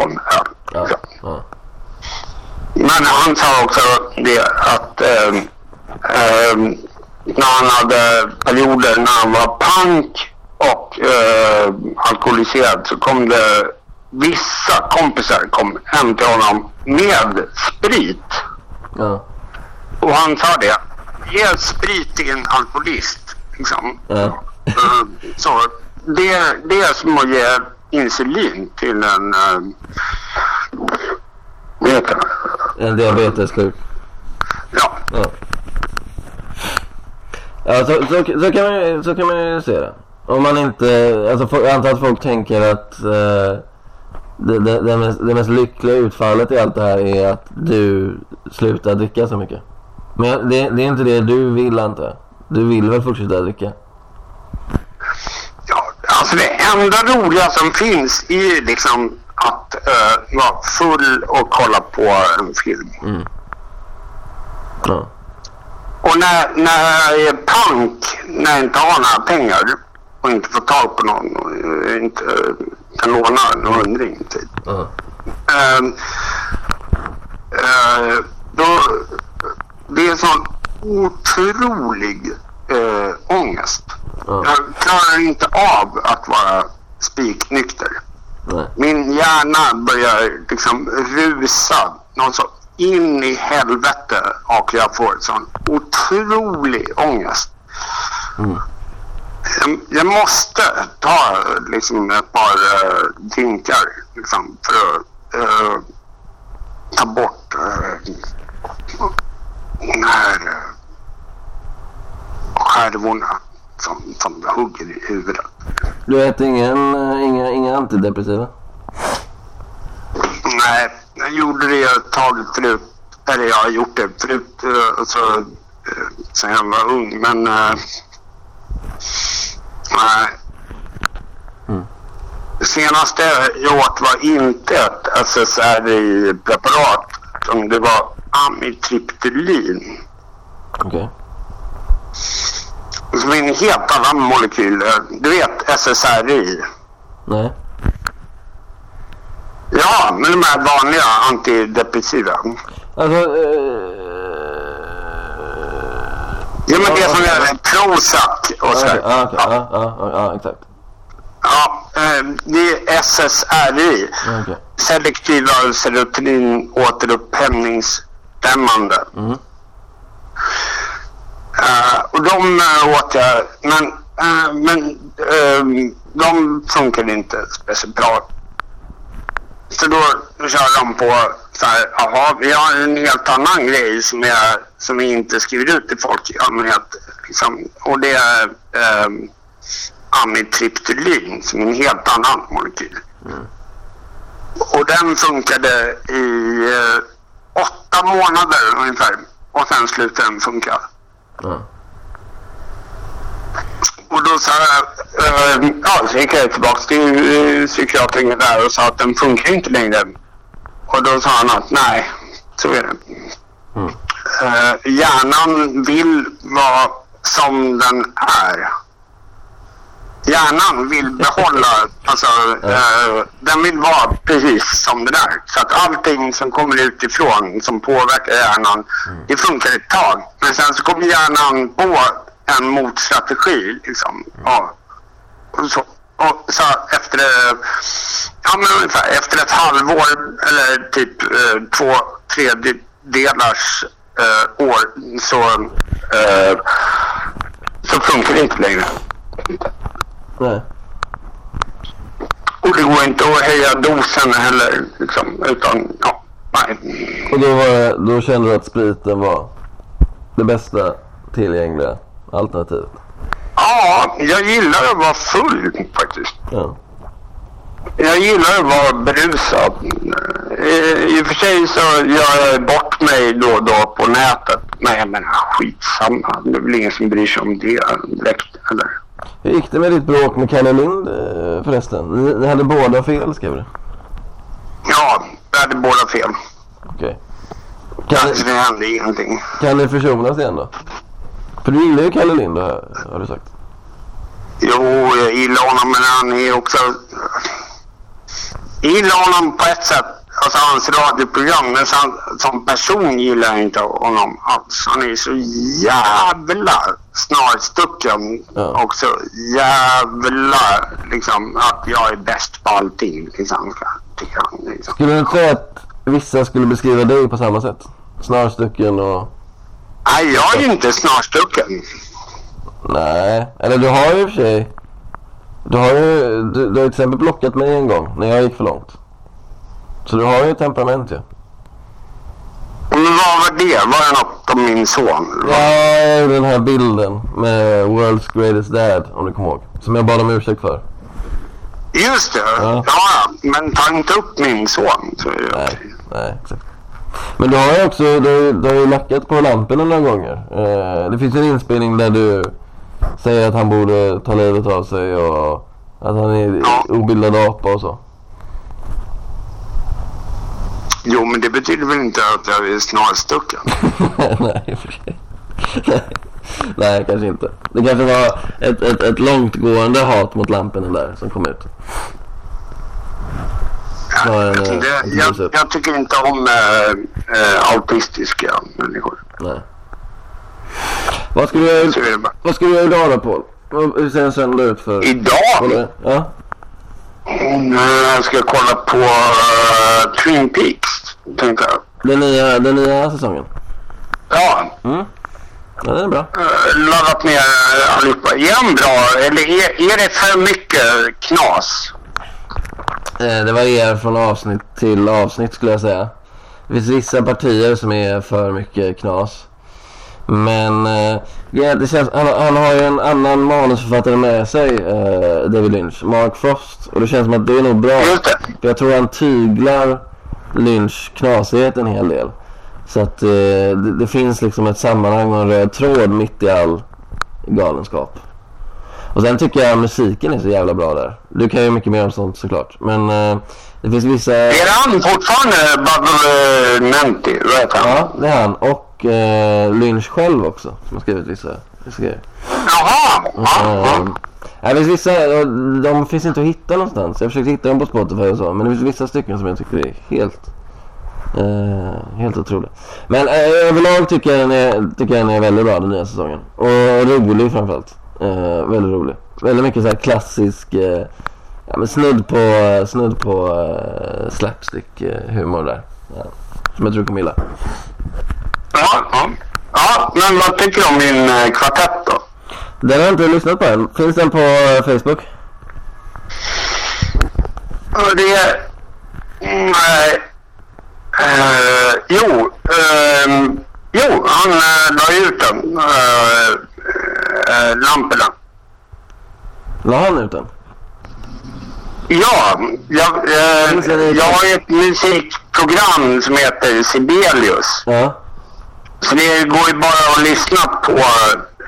18 öl. Ja. Ja. men han sa också det att eh, eh, när han hade perioder när han var punk och eh, alkoholiserad så kom det vissa kompisar kom hem till honom med sprit. Ja. Och han sa det. Ge sprit till en alkoholist. Liksom. Ja. Eh, så det, det är som att ge insulin till en... Uh, vad heter det? En diabetessjuk. Ja. Ja. Ja, så, så, så, kan man, så kan man ju se det. Om man inte, alltså jag antar att folk tänker att eh, det, det, det, mest, det mest lyckliga utfallet i allt det här är att du slutar dricka så mycket. Men det, det är inte det du vill antar jag. Du vill väl fortsätta dricka? Alltså det enda roliga som finns är ju liksom att uh, vara full och kolla på en film. Ja. Och när, när jag är punk, när jag inte har några pengar och inte får tag på någon och inte eh, kan låna en hundring typ. Ja. Ehm, eh, då, det är sån otrolig eh, ångest. Ja. Jag klarar inte av att vara spiknykter. Nej. Min hjärna börjar liksom rusa något så in i helvete och jag får sån otrolig ångest. Mm. Jag, jag måste ta liksom ett par uh, drinkar liksom, för att eh, ta bort uh, uh, skärvorna som, som hugger i huvudet. Du äter ingen, eh, inga, inga antidepressiva? Nej, jag gjorde det ett tag förut. Eller jag har gjort det förut eh, alltså, eh, sen jag var ung. Men nej. Mm. Det senaste jag åt var inte ett SSRI-preparat. Det var amitriptylin. Okej. Som är en helt annan molekyl. Du vet SSRI? Nej. Ja, men de här vanliga antidepressiva. Alltså... Eh... Ja, men det som är Prozac och så. Ja, ja, ja, ja, exakt. Ja, eh, det är SSRI. Okej. Selektiva serotonin återupphämningsdämmande. Mm. Eh, och de uh, åt jag, men, eh, men ehm, de funkar inte speciellt bra. Så då kör de på så här, jaha, vi har en helt annan grej som jag, som vi inte skriver ut till folk i allmänhet. Liksom, och det är um, amitriptylin som är en helt annan molekyl. Och den funkade i eh, åtta månader ungefär. Och sen slutade den funka. Ja. Och då sa jag, eh, ja, så gick jag tillbaka till eh, psykiatern där och sa att den funkar inte längre. Och då sa han att nej, så är det. Mm. Eh, hjärnan vill vara som den är. Hjärnan vill behålla, alltså eh, den vill vara precis som den är. Så att allting som kommer utifrån som påverkar hjärnan, det funkar ett tag. Men sen så kommer hjärnan på en motstrategi liksom. Ja. Och så, och så efter, ja men ungefär efter ett halvår eller typ eh, två tredjedelars eh, år så, eh, så funkar det inte längre. Nej. Och det går inte att höja dosen heller liksom, utan ja, nej. Och då, var då kände du att spriten var det bästa tillgängliga alternativet? Ja, jag gillar att vara full faktiskt. Ja. Jag gillar att vara berusad. I, I och för sig så gör jag bort mig då och då på nätet. Men jag menar skitsamma. Det är väl ingen som bryr sig om det direkt. Eller? Hur gick det med ditt bråk med Kalle Lind eh, förresten? Ni, ni hade båda fel skrev du? Ja, jag hade båda fel. Okej. Kan, Alltså, ni, det hände ingenting. kan ni försonas igen då? För du gillar ju Kalle Lind har du sagt. Jo, jag gillar honom men han är också... Jag gillar honom på ett sätt. Alltså hans radioprogram, men som, som person gillar jag inte honom alls. Han är så jävla snarstucken Ja. och så jävla liksom att jag är bäst på allting. Liksom, han, liksom. Skulle du säga att vissa skulle beskriva dig på samma sätt? Snarstucken och... Nej, jag är inte snarstucken. Nej, eller du har ju i och för sig... Du har ju, du, du har ju till exempel blockat mig en gång när jag gick för långt. Så du har ju temperament ju. Men vad var det? Var det något om min son? Ja, den här bilden med World's Greatest Dad, om du kommer ihåg. Som jag bad om ursäkt för. Just det. Ja. Ja. ja, men ta inte upp min son. Så är det Nej, okej. nej, exakt. Men du har ju också, du, du har ju lackat på lamporna några gånger. Eh, det finns en inspelning där du säger att han borde ta livet av sig och att han är Ja. obildad apa och så. Jo, men det betyder väl inte att jag är snarstucken? nej, i och för sig. nej, kanske inte. Det kanske var ett, ett, ett långtgående hat mot lamporna där som kom ut. Än, Jag, eh, inte, ett jag, jag tycker inte om äh, äh, autistiska människor. Nej. Vad ska du, vad ska du göra idag då Paul? Hur ser en söndag ut för Idag? Ja? Mm, Jag ska kolla på äh, Twin Peaks, tänkte jag. Den nya, den nya säsongen? Ja, Mm. Ja, den är bra. äh, laddat ner allihopa. Är de bra eller är, är det för mycket knas? Eh, det varierar från avsnitt till avsnitt skulle jag säga. Det finns vissa partier som är för mycket knas. Men eh, ja, det känns, han, han har ju en annan manusförfattare med sig, eh, David Lynch, Mark Frost. Och det känns som att det är nog bra. Jag tror han tyglar Lynch knasighet en hel del. Så att eh, det, det finns liksom ett sammanhang och en röd tråd mitt i all galenskap. Och sen tycker jag musiken är så jävla bra där. Du kan ju mycket mer om sånt såklart. Men eh, det finns vissa... Är han fortfarande Badalamenti? Vad heter han? Ja, det är han. Och eh, Lynch själv också som har skrivit vissa, grejer. Jaha! Ja, Eh, ja nej, det finns vissa, de finns inte att hitta någonstans. Jag försökte hitta dem på Spotify och så. Men det finns vissa stycken som jag tycker är helt, eh, helt otroliga. Men eh, överlag tycker jag, den är, tycker jag den är väldigt bra den nya säsongen. Och rolig framförallt. Eh, väldigt rolig. Väldigt mycket så här klassisk, eh, ja, men snudd på, snudd på eh, slapstick-humor eh, där. Ja, som jag tror du kommer gilla. Ja, ja. ja, men vad tycker du om min eh, kvartett då? Den har jag inte lyssnat på än. Finns den på eh, Facebook? Det är... Nej. Eh, jo, ehm, jo, han uh, la ut den. Uh, uh, lamporna. La han ut den? Ja, jag, jag har ett musikprogram som heter Sibelius. Ja. Så det går ju bara att lyssna på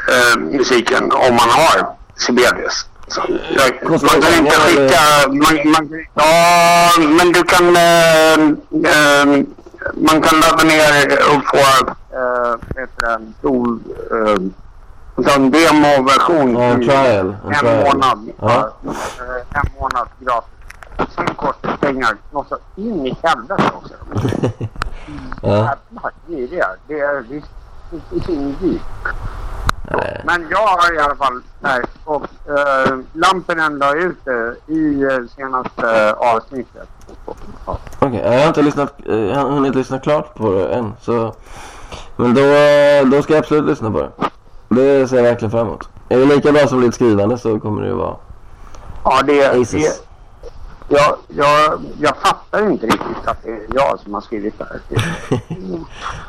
eh, musiken om man har Sibelius. Så, jag, man det kan inte skicka... Man, man, ja, men du kan... Eh, eh, man kan ladda ner och få... Eh, vad det? Eh, alltså en demoversion. Ja, en trial, en En trial. månad. Ja. Eh, en månad gratis. Sen kostar pengar. Kostar in i helvete också. Jävlar, det är det. Det är visst det är inget Nej. Men jag har i alla fall, nej, och uh, Lampen la ut det i eh, senaste avsnittet. Ja. Okej, jag har inte lyssnat, eh, jag har hunnit lyssna klart på det än. Så... Men då, eh, då ska jag absolut lyssna på det. Det ser jag verkligen fram emot. Är det lika bra som ditt skrivande så kommer det ju vara Ja, det, det jag, jag, jag fattar inte riktigt att det är jag som har skrivit det här.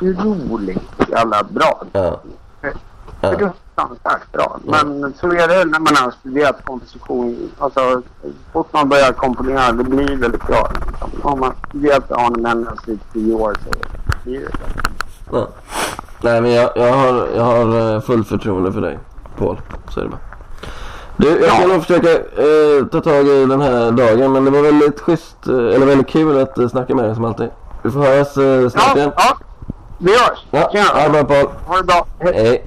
Det är roligt, jävla bra. Ja. Det är Ja. fruktansvärt bra. Men så är det när man har studerat komposition. Alltså, så fort man börjar komponera, det blir väldigt bra. Liksom. Om man studerat Arne Mennels i tio år så blir det ja. Nej men jag, jag har, jag har eh, fullt förtroende för dig, Paul. Så är det bara. Du, jag ska Ja. nog försöka eh, ta tag i den här dagen. Men det var väldigt schysst, eh, eller väldigt kul att eh, snacka med dig som alltid. Vi får höras eh, snart Ja, igen. ja. Vi hörs. Ja, ha det bra Paul. Ha det bra. Hej. Hej.